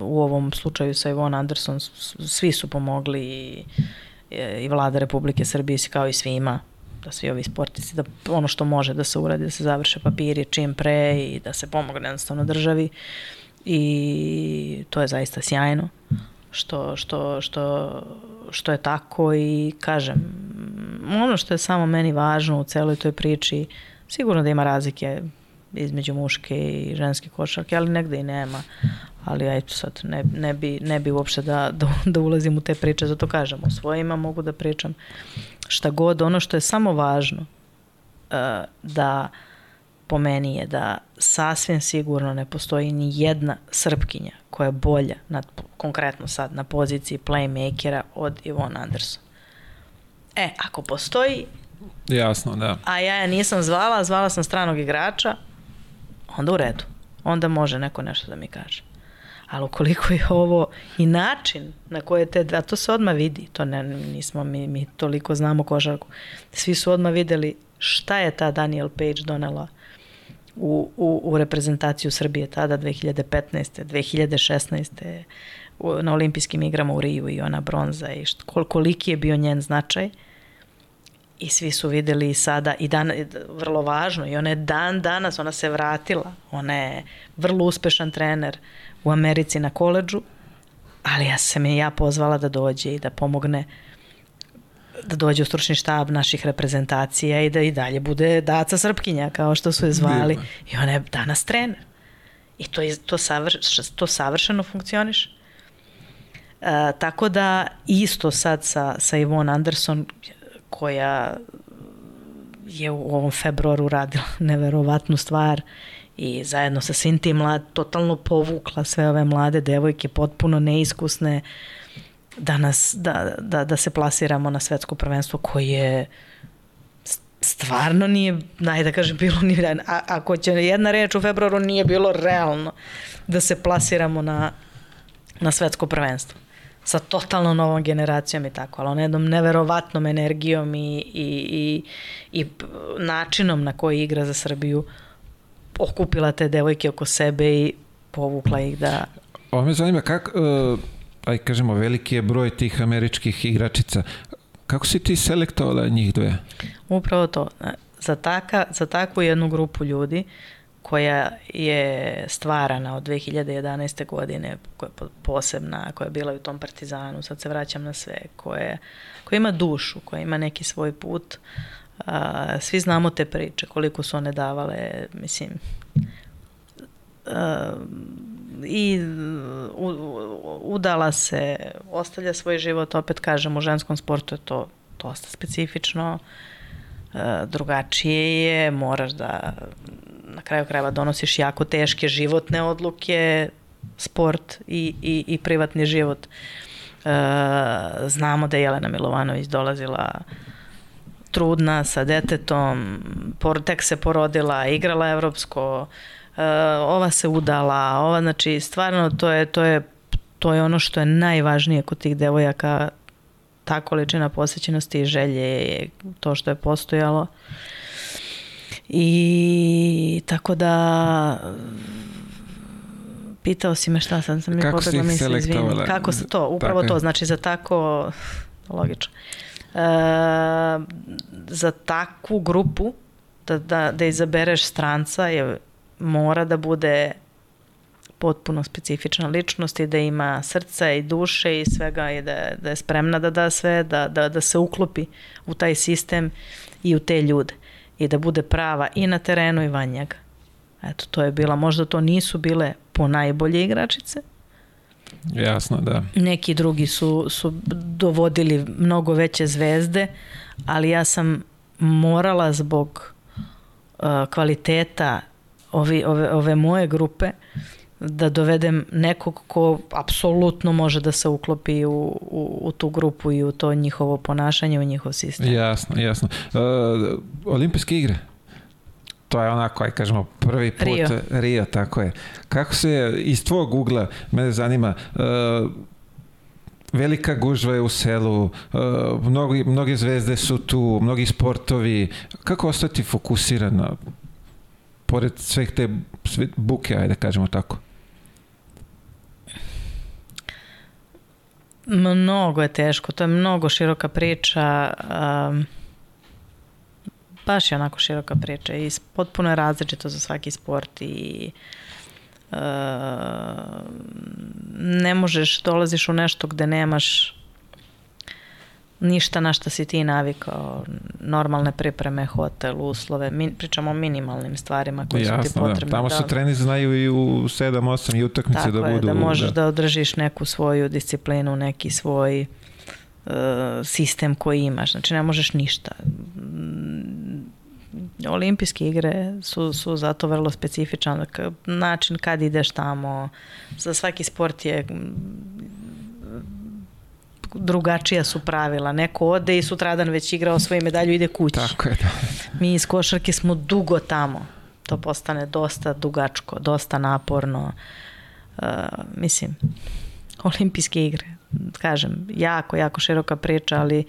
u ovom slučaju sa Ivon Anderson svi su pomogli i, i vlada Republike Srbije kao i svima da svi ovi sportisti, da ono što može da se uradi, da se završe papiri čim pre i da se pomogne jednostavno državi i to je zaista sjajno što, što, što, što je tako i kažem, ono što je samo meni važno u celoj toj priči, sigurno da ima razlike između muške i ženske košarke, ali negde i nema. Ali eto sad, ne, ne, bi, ne bi uopšte da, da, da ulazim u te priče, zato kažem, o svojima mogu da pričam šta god, ono što je samo važno uh, da po meni je da sasvim sigurno ne postoji ni jedna srpkinja koja je bolja, nad, konkretno sad, na poziciji playmakera od Ivona Anderson. E, ako postoji... Jasno, da. A ja je nisam zvala, zvala sam stranog igrača, onda u redu. Onda može neko nešto da mi kaže. Ali ukoliko je ovo i način na koje te, a to se odmah vidi, to ne, nismo mi, mi toliko znamo košarku, svi su odmah videli šta je ta Daniel Page donela u, u, u reprezentaciju Srbije tada 2015. 2016. U, na olimpijskim igrama u Riju i ona bronza i št, kol, koliki je bio njen značaj i svi su videli i sada i dan, vrlo važno i ona je dan danas, ona se vratila, ona je vrlo uspešan trener, u Americi na koleđu, ali ja sam je ja pozvala da dođe i da pomogne da dođe u stručni štab naših reprezentacija i da i dalje bude Daca Srpkinja, kao što su je zvali. I ona je danas trener. I to, je, to, savrš, to savršeno funkcioniš. E, tako da isto sad sa, sa Ivon Anderson, koja je u ovom februaru radila <laughs> neverovatnu stvar i zajedno sa svim tim mlad, totalno povukla sve ove mlade devojke, potpuno neiskusne, da, nas, da, da, da se plasiramo na svetsko prvenstvo koje stvarno nije, naj da kažem, bilo ni, a, ako će jedna reč u februaru nije bilo realno da se plasiramo na, na svetsko prvenstvo. Sa totalno novom generacijom i tako, ali on jednom neverovatnom energijom i, i, i, i načinom na koji igra za Srbiju uh, okupila te devojke oko sebe i povukla ih da... Ovo me zanima, kako, uh, aj kažemo, veliki je broj tih američkih igračica. Kako si ti selektovala njih dve? Upravo to. Za, taka, za takvu jednu grupu ljudi koja je stvarana od 2011. godine, koja je posebna, koja je bila u tom partizanu, sad se vraćam na sve, koja, koja ima dušu, koja ima neki svoj put, A, svi znamo te priče, koliko su one davale, mislim, a, i u, udala se, ostavlja svoj život, opet kažem, u ženskom sportu je to dosta specifično, a, drugačije je, moraš da na kraju krajeva donosiš jako teške životne odluke, sport i, i, i privatni život. E, znamo da je Jelena Milovanović dolazila trudna sa detetom, por, tek se porodila, igrala evropsko, ova se udala, ova, znači stvarno to je, to je, to je ono što je najvažnije kod tih devojaka, ta količina posvećenosti i želje je to što je postojalo. I tako da pitao si me šta sam, sam mi pobegla misli, izvini. Kako se to, upravo Tako to, znači za tako, logično, e, za takvu grupu da, da, da izabereš stranca je mora da bude potpuno specifična ličnost i da ima srca i duše i svega i da, da je spremna da da sve, da, da, da se uklopi u taj sistem i u te ljude i da bude prava i na terenu i van njega. Eto, to je bila, možda to nisu bile po najbolje igračice, Jasno, da. neki drugi su, su dovodili mnogo veće zvezde, ali ja sam morala zbog uh, kvaliteta ovi, ove, ove moje grupe da dovedem nekog ko apsolutno može da se uklopi u, u, u tu grupu i u to njihovo ponašanje, u njihov sistem. Jasno, jasno. Uh, olimpijske igre. To je onako, aj kažemo, prvi put. Rio. Rio, tako je. Kako se, iz tvog ugla, mene zanima, uh, velika gužva je u selu, uh, mnogi, mnoge zvezde su tu, mnogi sportovi. Kako ostati fokusiran pored sveh te sve buke, ajde da kažemo tako? Mnogo je teško, to je mnogo široka priča. Um, baš je onako široka priča i potpuno je različito za svaki sport i uh, ne možeš, dolaziš u nešto gde nemaš ništa na šta si ti navikao, normalne pripreme, hotel, uslove, min, pričamo o minimalnim stvarima koje su ti Jasno, da. potrebne. Tamo su treni znaju i u 7-8 i utakmice Tako da je, budu... da možeš da. održiš neku svoju disciplinu, neki svoj uh, sistem koji imaš. Znači ne možeš ništa. Mm, Olimpijske igre su, su zato vrlo specifičan način kad ideš tamo. Za svaki sport je drugačija su pravila. Neko ode i sutradan već igrao svoju medalju ide kući. Tako je, da. Mi iz košarke smo dugo tamo. To postane dosta dugačko, dosta naporno. Uh, mislim, olimpijske igre, kažem, jako, jako široka priča, ali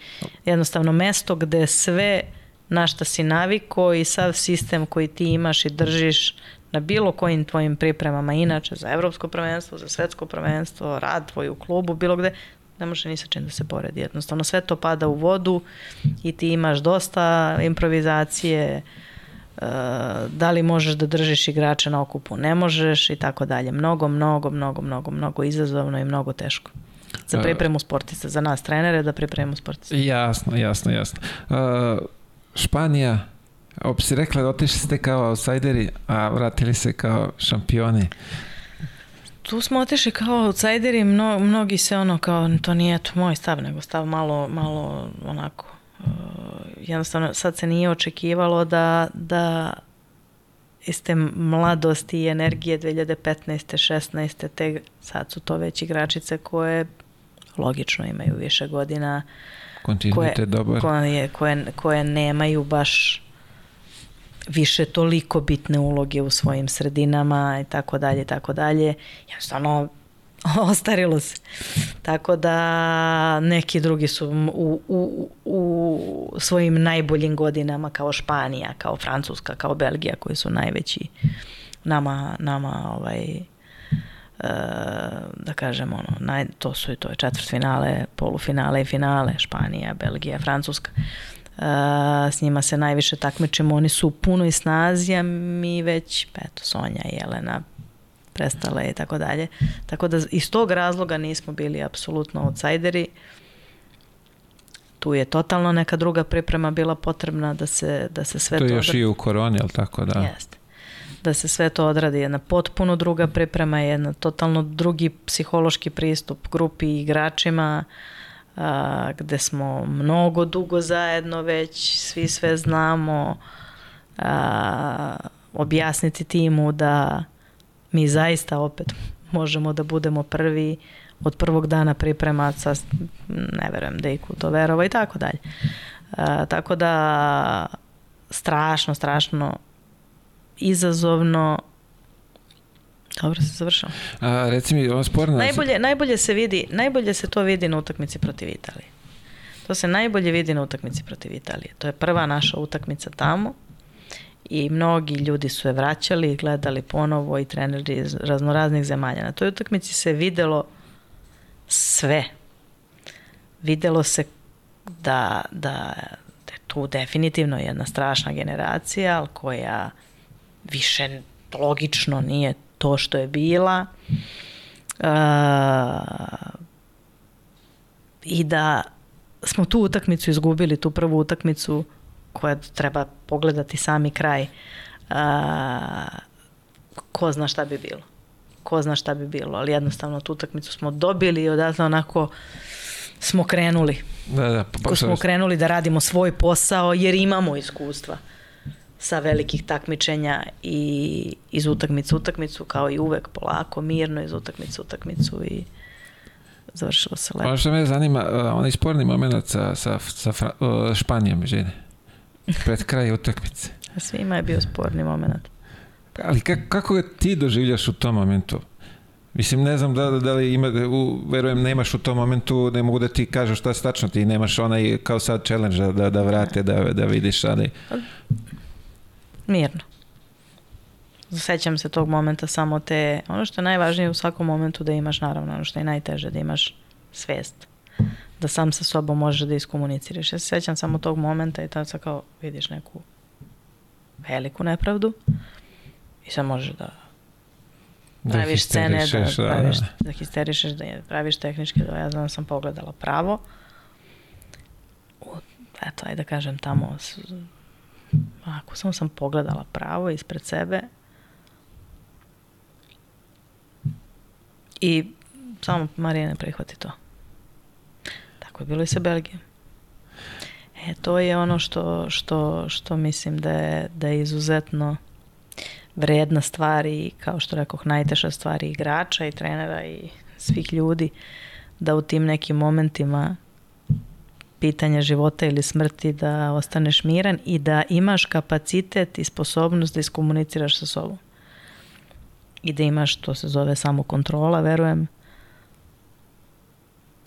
jednostavno mesto gde sve na šta si naviko i sav sistem koji ti imaš i držiš na bilo kojim tvojim pripremama inače za evropsko prvenstvo, za svetsko prvenstvo, rad tvoj u klubu, bilo gde, ne može ni sa čim da se poredi. Jednostavno sve to pada u vodu i ti imaš dosta improvizacije, uh, da li možeš da držiš igrače na okupu, ne možeš i tako dalje. Mnogo, mnogo, mnogo, mnogo, mnogo izazovno i mnogo teško. Za pripremu sportista, za nas trenere da pripremimo sportista. Jasno, jasno, jasno. Uh, Španija, op si rekla da otišli ste kao outsideri, a vratili se kao šampioni. Tu smo otišli kao outsideri, mno, mnogi se ono kao, to nije to moj stav, nego stav malo, malo onako, uh, jednostavno sad se nije očekivalo da, da iz te mladosti i energije 2015. 16. te sad su to već igračice koje logično imaju više godina, Kontinuitet dobar. koje, koje, koje nemaju baš više toliko bitne uloge u svojim sredinama i tako dalje i tako dalje. Jednostavno <laughs> ostarilo se. Tako da neki drugi su u, u, u svojim najboljim godinama kao Španija, kao Francuska, kao Belgija koji su najveći nama, nama ovaj, da kažem ono, naj, to su i to je četvrtfinale, polufinale i finale, Španija, Belgija, Francuska. Uh, s njima se najviše takmičimo, oni su u punoj snazi, a mi već, eto, Sonja i Jelena prestale i tako dalje. Tako da iz tog razloga nismo bili apsolutno outsideri. Tu je totalno neka druga priprema bila potrebna da se, da se sve To to... je još i u koroni, ali tako da? Jeste. Da se sve to odradi. Jedna potpuno druga priprema, jedna totalno drugi psihološki pristup grupi i igračima, a, gde smo mnogo dugo zajedno već, svi sve znamo, a, objasniti timu da mi zaista opet možemo da budemo prvi od prvog dana pripremaca, ne verujem da iku to verova i tako dalje. A, tako da strašno, strašno izazovno Dobro se završao. A, reci mi, ovo sporno... Najbolje, najbolje se vidi, najbolje se to vidi na utakmici protiv Italije. To se najbolje vidi na utakmici protiv Italije. To je prva naša utakmica tamo i mnogi ljudi su je vraćali gledali ponovo i treneri iz raznoraznih zemalja. Na toj utakmici se videlo sve. Videlo se da, da, da je tu definitivno jedna strašna generacija, ali koja više logično nije to što je bila. Uh, I da smo tu utakmicu izgubili, tu prvu utakmicu koja treba pogledati sami kraj. Uh, ko zna šta bi bilo. Ko zna šta bi bilo, ali jednostavno tu utakmicu smo dobili i odatle onako smo krenuli. Da, da, pa, smo krenuli da radimo svoj posao jer imamo iskustva sa velikih takmičenja i iz utakmice utakmicu kao i uvek polako, mirno iz utakmice utakmicu i završilo se lepo. Ono što me zanima, uh, onaj sporni moment sa, sa, sa Fra, uh, Španijom, žene, pred kraj utakmice. Svima je bio sporni moment. Ali kako, kako ti doživljaš u tom momentu? Mislim, ne znam da, da li ima, u, verujem, nemaš u tom momentu, ne mogu da ti kažu šta se tačno, ti nemaš onaj kao sad challenge da, da, da vrate, da, da vidiš, ali... Mirno. Sećam se tog momenta samo te, ono što je najvažnije u svakom momentu da imaš, naravno, ono što je najteže, da imaš svest. Da sam sa sobom možeš da iskomuniciraš. Ja se sećam samo tog momenta i tada kao vidiš neku veliku nepravdu i sad možeš da da praviš scene, da, da, praviš, da, da histerišeš, da praviš tehničke, da ja znam sam pogledala pravo. U, eto, ajde da kažem tamo, ako samo sam pogledala pravo ispred sebe i samo Marija ne prihvati to. Tako je bilo i sa Belgijom. E, to je ono što, što, što mislim da je, da je izuzetno vredna stvar i kao što rekoh najteža stvar i igrača i trenera i svih ljudi da u tim nekim momentima pitanja života ili smrti da ostaneš miran i da imaš kapacitet i sposobnost da iskomuniciraš sa sobom. I da imaš, to se zove samo kontrola, verujem.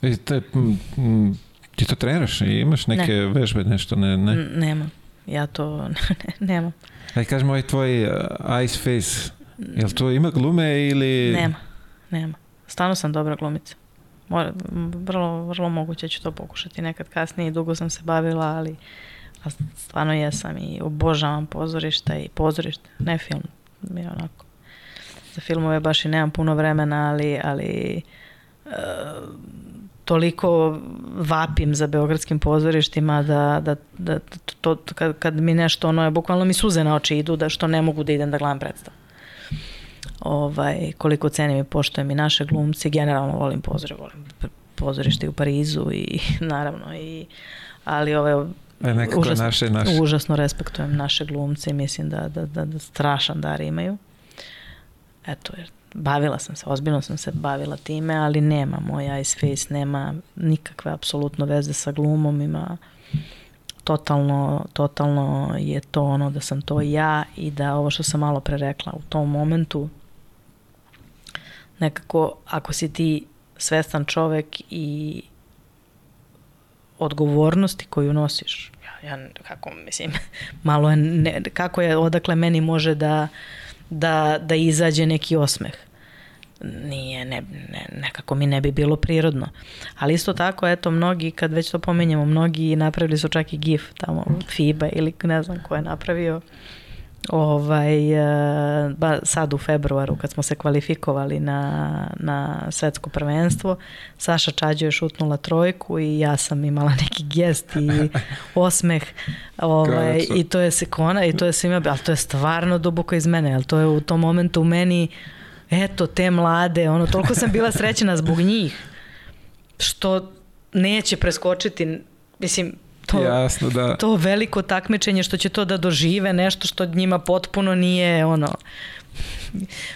I te, ti to treniraš? Imaš neke ne. vežbe, nešto? Ne, ne? N nemam. Ja to <laughs> ne, nemam. Aj, kažemo ovaj tvoj uh, ice face, jel to ima glume ili... Nema, nema. Stano sam dobra glumica. Mora, vrlo, vrlo moguće ću to pokušati nekad kasnije. Dugo sam se bavila, ali stvarno jesam i obožavam pozorišta i pozorište, ne film. Mi onako, za filmove baš i nemam puno vremena, ali, ali uh, toliko vapim za beogradskim pozorištima da, da, da to, kad, kad mi nešto ono je, bukvalno mi suze na oči idu da što ne mogu da idem da gledam predstavu. Ovaj, koliko cenim i poštojem i naše glumci, generalno volim pozore, volim pozorište u Parizu i <laughs> naravno i ali ove E, nekako užasno, naše, naše. užasno respektujem naše glumce i mislim da, da, da, da strašan dar imaju. Eto, jer bavila sam se, ozbiljno sam se bavila time, ali nema moj Ice Face, nema nikakve apsolutno veze sa glumom, ima totalno, totalno je to ono da sam to ja i da ovo što sam malo pre rekla u tom momentu nekako ako si ti svestan čovek i odgovornosti koju nosiš ja, ja kako mislim <laughs> malo je ne, kako je odakle meni može da da, da izađe neki osmeh. Nije, ne, ne, nekako mi ne bi bilo prirodno. Ali isto tako, eto, mnogi, kad već to pomenjamo, mnogi napravili su čak i GIF tamo, FIBA ili ne znam ko je napravio ovaj, eh, ba, sad u februaru kad smo se kvalifikovali na, na svetsko prvenstvo Saša Čađo je šutnula trojku i ja sam imala neki gest i <laughs> osmeh ovaj, i to je sekona i to je svima ali to je stvarno duboko iz mene ali to je u tom momentu u meni eto te mlade ono toliko sam bila srećena zbog njih što neće preskočiti mislim to, Jasno, da. to veliko takmičenje što će to da dožive, nešto što njima potpuno nije ono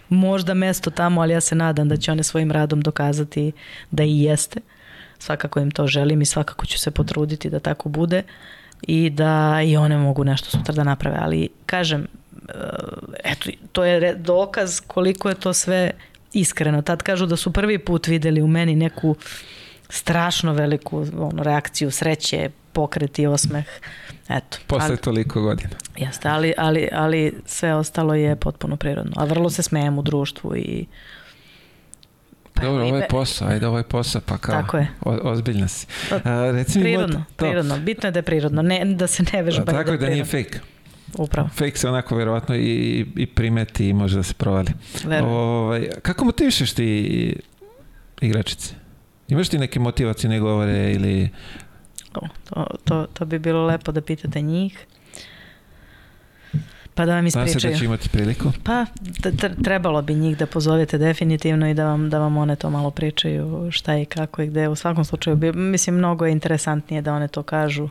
možda mesto tamo, ali ja se nadam da će one svojim radom dokazati da i jeste. Svakako im to želim i svakako ću se potruditi da tako bude i da i one mogu nešto sutra da naprave, ali kažem, eto, to je dokaz koliko je to sve iskreno. Tad kažu da su prvi put videli u meni neku strašno veliku ono, reakciju sreće, pokret i osmeh. Eto, Posle ali, toliko godina. Jeste, ali, ali, ali sve ostalo je potpuno prirodno. A vrlo se smejem u društvu i Pa, Dobro, ovo je posao, ajde, ovo je posao, pa kao, Tako je. O, ozbiljna si. Pa, A, reci mi prirodno, to, prirodno, bitno je da je prirodno, ne, da se ne veže. Tako da je da nije fake. Upravo. Fake se onako verovatno i, i primeti i može da se provali. Ovaj, kako motivišeš ti igračice? Imaš ti neke motivacije govore ili... To, to, to, to bi bilo lepo da pitate njih. Pa da vam ispričaju. Znam se da će imati priliku. Pa trebalo bi njih da pozovete definitivno i da vam, da vam one to malo pričaju šta i kako i gde. U svakom slučaju, bi, mislim, mnogo je interesantnije da one to kažu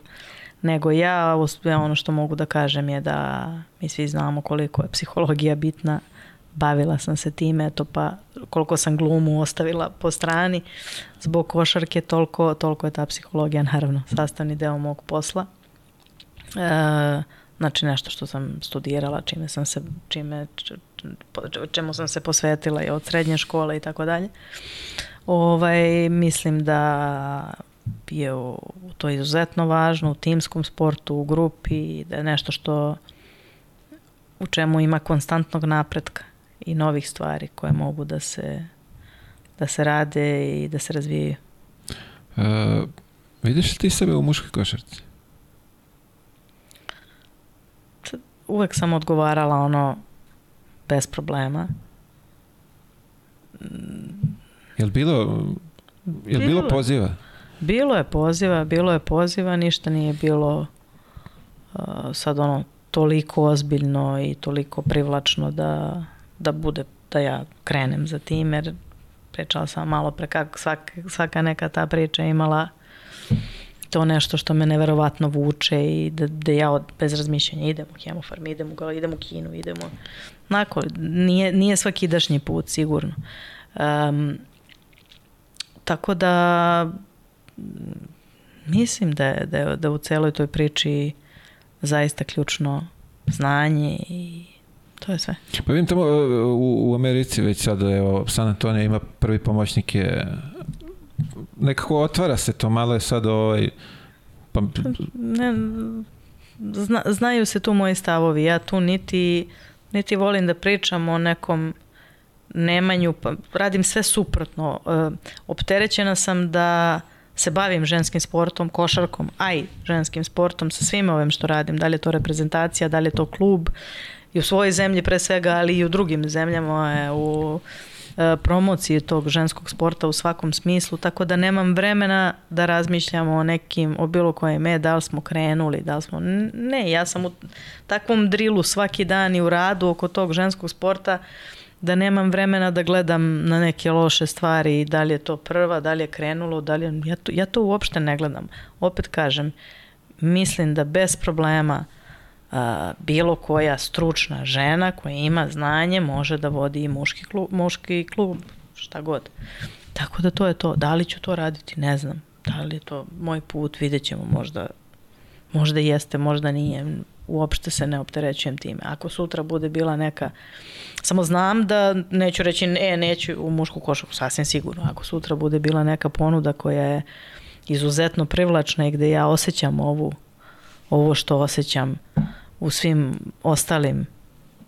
nego ja. Ono što mogu da kažem je da mi svi znamo koliko je psihologija bitna. Bavila sam se time, to pa koliko sam glumu ostavila po strani zbog košarke, toliko, toliko je ta psihologija naravno sastavni deo mog posla. E, Znači nešto što sam studirala, čime sam se, čime, čemu sam se posvetila i od srednje škole i tako dalje. Ovaj, mislim da je to izuzetno važno u timskom sportu, u grupi, da je nešto što u čemu ima konstantnog napretka i novih stvari koje mogu da se da se rade i da se razvijaju. Uh, vidiš li ti sebe u muškoj košarci? uvek sam odgovarala ono bez problema. Jel bilo, jel bilo, bilo poziva? Bilo je poziva, bilo je poziva, ništa nije bilo uh, sad ono toliko ozbiljno i toliko privlačno da, da bude da ja krenem za tim, jer pričala sam malo pre kako svaka, svaka neka ta priča imala to nešto što me neverovatno vuče i da, da ja od, bez razmišljanja idem u hemofarm, idem u, idem u kinu, idem u... Nako, nije, nije svaki dašnji put, sigurno. Um, tako da mislim da je, da je, da u celoj toj priči zaista ključno znanje i to je sve. Pa vidim tamo u, u Americi već sad, evo, San Antonio ima prvi pomoćnik je nekako otvara se to, malo je sad ovaj... Pa... Ne, zna, znaju se tu moji stavovi, ja tu niti, niti volim da pričam o nekom nemanju, pa radim sve suprotno. E, opterećena sam da se bavim ženskim sportom, košarkom, a i ženskim sportom, sa svim ovim što radim, da li je to reprezentacija, da li je to klub, i u svojoj zemlji pre svega, ali i u drugim zemljama, e, u E, promocije tog ženskog sporta u svakom smislu, tako da nemam vremena da razmišljamo o nekim, o bilo kojem me, da li smo krenuli, da li smo... Ne, ja sam u takvom drilu svaki dan i u radu oko tog ženskog sporta da nemam vremena da gledam na neke loše stvari, da li je to prva, da li je krenulo, da li je... Ja to, ja to uopšte ne gledam. Opet kažem, mislim da bez problema uh, a, bilo koja stručna žena koja ima znanje može da vodi i muški klub, muški klub šta god. Tako da to je to. Da li ću to raditi, ne znam. Da li je to moj put, vidjet ćemo možda, možda jeste, možda nije. Uopšte se ne opterećujem time. Ako sutra bude bila neka, samo znam da neću reći, e, neću u mušku košaku, sasvim sigurno. Ako sutra bude bila neka ponuda koja je izuzetno privlačna i gde ja osjećam ovu, ovo što osjećam, u svim ostalim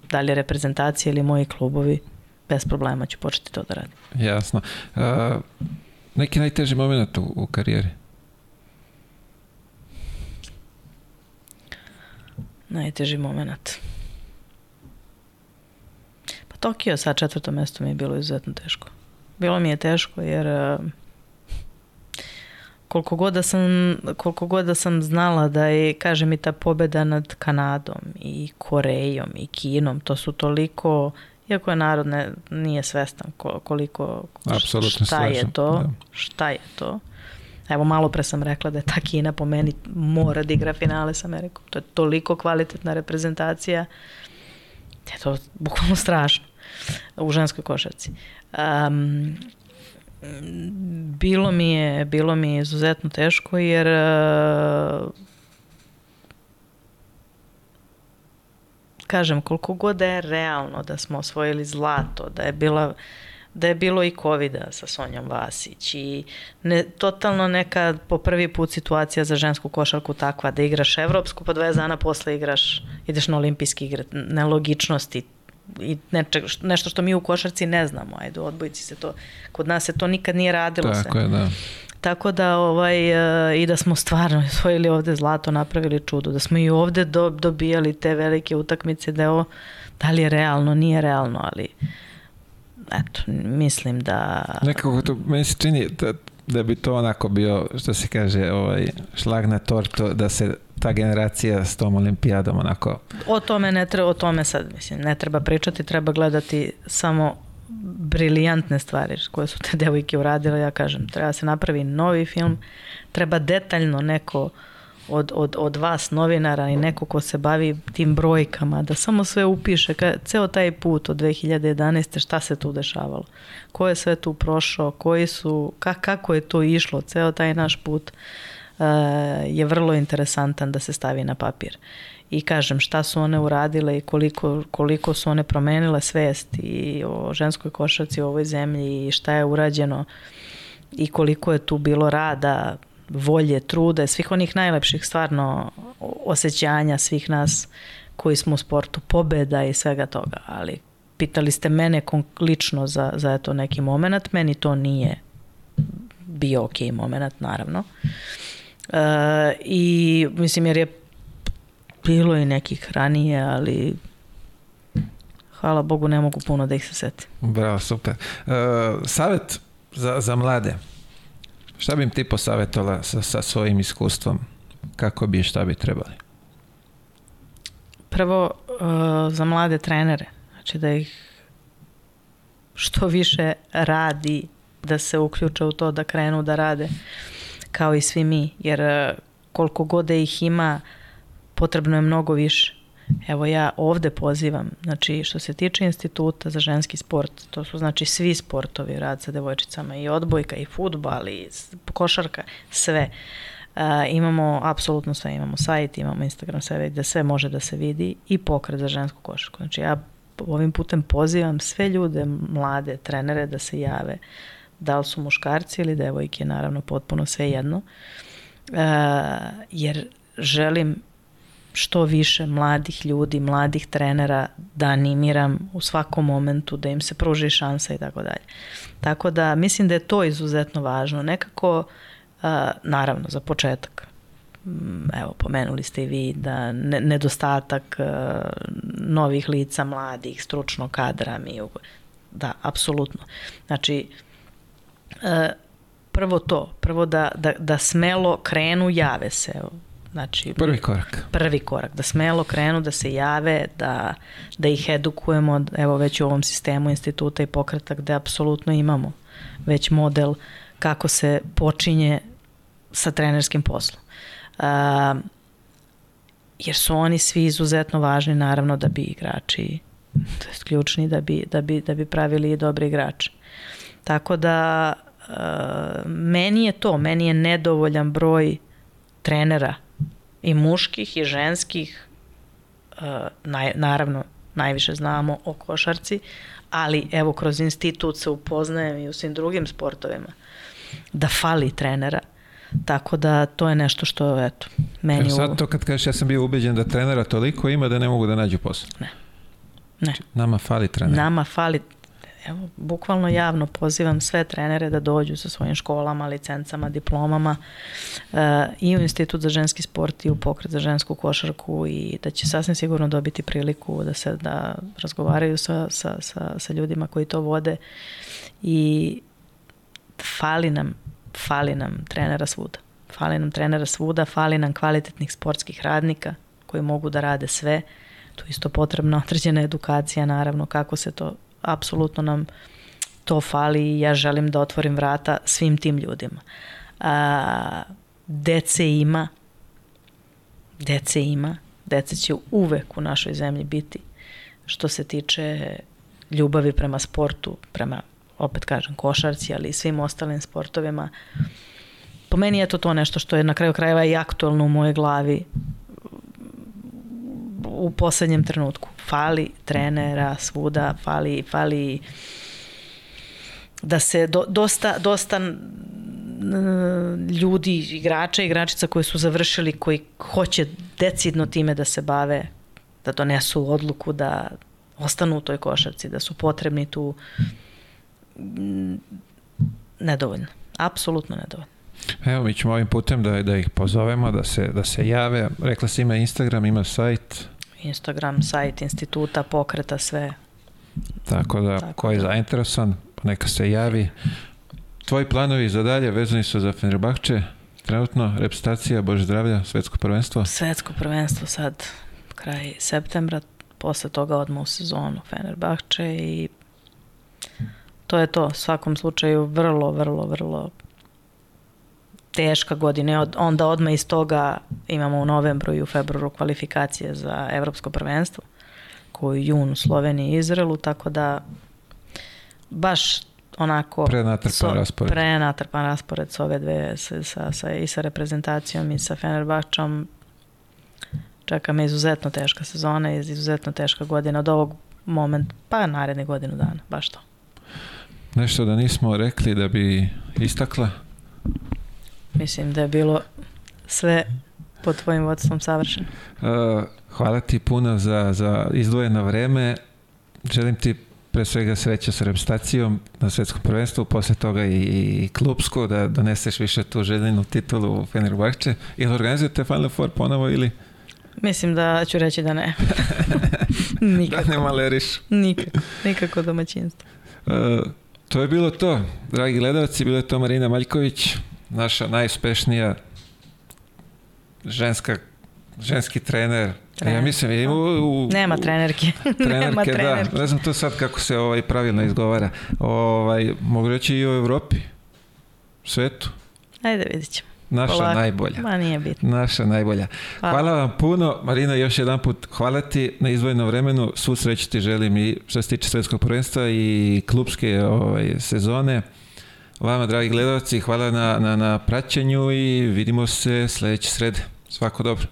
dalje reprezentacije ili moji klubovi, bez problema ću početi to da radim. Jasno. Uh, neki najteži moment u, u karijeri? Najteži moment. Pa Tokio sa četvrtom mesto mi je bilo izuzetno teško. Bilo mi je teško jer uh, koliko god da sam, koliko god da sam znala da je, kaže mi, ta pobeda nad Kanadom i Korejom i Kinom, to su toliko, iako je narod ne, nije svestan koliko, Apsolutno šta je to, da. šta je to. Evo, malo pre sam rekla da je ta Kina po meni mora da igra finale sa Amerikom. To je toliko kvalitetna reprezentacija. Da je to bukvalno strašno u ženskoj košarci. Um, bilo mi je, bilo mi je izuzetno teško jer kažem, koliko god da je realno da smo osvojili zlato, da je bila da je bilo i covid sa Sonjom Vasić i ne, totalno neka po prvi put situacija za žensku košarku takva da igraš evropsku, pa 20 dana posle igraš, ideš na olimpijski igre, nelogičnosti i neče, nešto što mi u košarci ne znamo, ajde odbojici se to, kod nas se to nikad nije radilo Tako se. je, da. Tako da ovaj, e, i da smo stvarno <laughs> osvojili ovde zlato, napravili čudo, da smo i ovde do, dobijali te velike utakmice, da je ovo, da li je realno, nije realno, ali eto, mislim da... Nekako to, meni se čini da, da bi to onako bio, što se kaže, ovaj, šlag na torto, da se ta generacija s tom olimpijadom onako... O tome ne treba, o tome sad, mislim, ne treba pričati, treba gledati samo briljantne stvari koje su te <laughs> devojke uradile, ja kažem, treba se napravi novi film, treba detaljno neko od, od, od vas novinara i neko ko se bavi tim brojkama, da samo sve upiše, ka, ceo taj put od 2011. šta se tu dešavalo, ko je sve tu prošao, koji su, ka, kako je to išlo, ceo taj naš put uh, je vrlo interesantan da se stavi na papir. I kažem šta su one uradile i koliko, koliko su one promenile svest i o ženskoj košarci u ovoj zemlji i šta je urađeno i koliko je tu bilo rada, volje, trude, svih onih najlepših stvarno osjećanja svih nas koji smo u sportu, pobeda i svega toga, ali pitali ste mene lično za, za eto neki moment, meni to nije bio ok moment, naravno. I mislim jer je bilo i nekih ranije, ali hvala Bogu ne mogu puno da ih se setim. Bravo, super. Uh, savet za, za mlade. Šta bi im ti posavetovala sa, sa svojim iskustvom? Kako bi i šta bi trebali? Prvo, uh, za mlade trenere. Znači da ih što više radi, da se uključe u to, da krenu da rade kao i svi mi. Jer uh, koliko god da ih ima, potrebno je mnogo više. Evo ja ovde pozivam, znači što se tiče instituta za ženski sport, to su znači svi sportovi, rad sa devojčicama i odbojka i futbal i košarka, sve. Uh, imamo apsolutno sve, imamo sajt, imamo Instagram, sve da sve može da se vidi i pokret za žensku košarku. Znači ja ovim putem pozivam sve ljude, mlade trenere da se jave, da li su muškarci ili devojke, naravno potpuno sve jedno, uh, jer želim što više mladih ljudi, mladih trenera da animiram u svakom momentu, da im se pruži šansa i tako dalje. Tako da mislim da je to izuzetno važno. Nekako, naravno, za početak, evo, pomenuli ste i vi da nedostatak novih lica, mladih, stručnog kadra, mi, da, apsolutno. Znači, prvo to, prvo da, da, da smelo krenu, jave se. Znači, prvi korak. Prvi korak, da smelo krenu, da se jave, da, da ih edukujemo, evo već u ovom sistemu instituta i pokreta gde apsolutno imamo već model kako se počinje sa trenerskim poslom. A, jer su oni svi izuzetno važni naravno da bi igrači to je ključni da bi, da bi, da bi pravili i dobri igrači. Tako da meni je to, meni je nedovoljan broj trenera i muških i ženskih, uh, naj, naravno najviše znamo o košarci, ali evo kroz institut se upoznajem i u svim drugim sportovima da fali trenera. Tako da to je nešto što, eto, meni... Evo sad to kad kažeš ja sam bio ubeđen da trenera toliko ima da ne mogu da nađu posao. Ne. Ne. Nama fali trenera. Nama fali evo, bukvalno javno pozivam sve trenere da dođu sa svojim školama, licencama, diplomama uh, i u Institut za ženski sport i u pokret za žensku košarku i da će sasvim sigurno dobiti priliku da se da razgovaraju sa, sa, sa, sa ljudima koji to vode i fali nam, fali nam trenera svuda. Fali nam trenera svuda, fali nam kvalitetnih sportskih radnika koji mogu da rade sve. Tu isto potrebna određena edukacija, naravno, kako se to apsolutno nam to fali i ja želim da otvorim vrata svim tim ljudima. A, dece ima, dece ima, dece će uvek u našoj zemlji biti što se tiče ljubavi prema sportu, prema, opet kažem, košarci, ali i svim ostalim sportovima. Po meni je to to nešto što je na kraju krajeva i aktualno u mojoj glavi u poslednjem trenutku. Fali trenera svuda, fali, fali da se do, dosta, dosta ljudi, igrača igračica koji su završili, koji hoće decidno time da se bave, da donesu odluku da ostanu u toj košarci, da su potrebni tu nedovoljno. Apsolutno nedovoljno. Evo, mi ćemo ovim putem da, da ih pozovemo, da se, da se jave. Rekla si ima Instagram, ima sajt. Instagram, sajt instituta, pokreta, sve. Tako da, Tako ko je da. zainteresovan, neka se javi. Tvoji planovi za dalje vezani su za Fenerbahče, trenutno reprezentacija, Bože zdravlja, svetsko prvenstvo? Svetsko prvenstvo sad, kraj septembra, posle toga odmah u sezonu Fenerbahče i to je to. U svakom slučaju vrlo, vrlo, vrlo teška godina. Onda odmah iz toga imamo u novembru i u februaru kvalifikacije za evropsko prvenstvo koju jun u Sloveniji i Izraelu, tako da baš onako prenatrpan so, raspored. Prenatrpan raspored s ove dve sa, sa, sa, i sa reprezentacijom i sa Fenerbahčom. Čeka me izuzetno teška sezona i izuzetno teška godina od ovog moment, pa naredne godinu dana, baš to. Nešto da nismo rekli da bi istakla? Mislim da je bilo sve pod tvojim vodstvom savršeno. Uh, hvala ti puno za, za izdvojeno vreme. Želim ti pre svega sreća sa reprezentacijom na svetskom prvenstvu, posle toga i, i klubsko, da doneseš više tu željenu titulu u Fenerbahče. Ili organizujete Final Four ponovo ili? Mislim da ću reći da ne. <laughs> nikako. Da ne maleriš. Nikako, nikako domaćinstvo. Uh, to je bilo to, dragi gledalci, bilo je to Marina Maljković, naša najuspešnija ženska, ženski trener. Trener. Ja mislim, ja ima u, Nema trenerke. <laughs> trenerke, Nema trenerke. da. Ne znam to sad kako se ovaj pravilno izgovara. Ovaj, mogu reći i u Evropi, u svetu. Ajde, vidit ćemo. Naša Polako. najbolja. Ma nije bitno. Naša najbolja. Hvala. hvala vam puno. Marina, još jedan put hvala ti na izvojnom vremenu. Svu sreću ti želim i što se tiče svetskog prvenstva i klubske ovaj, sezone. Vama, dragi gledalci, hvala na, na, na praćenju i vidimo se sledeće srede. Svako dobro.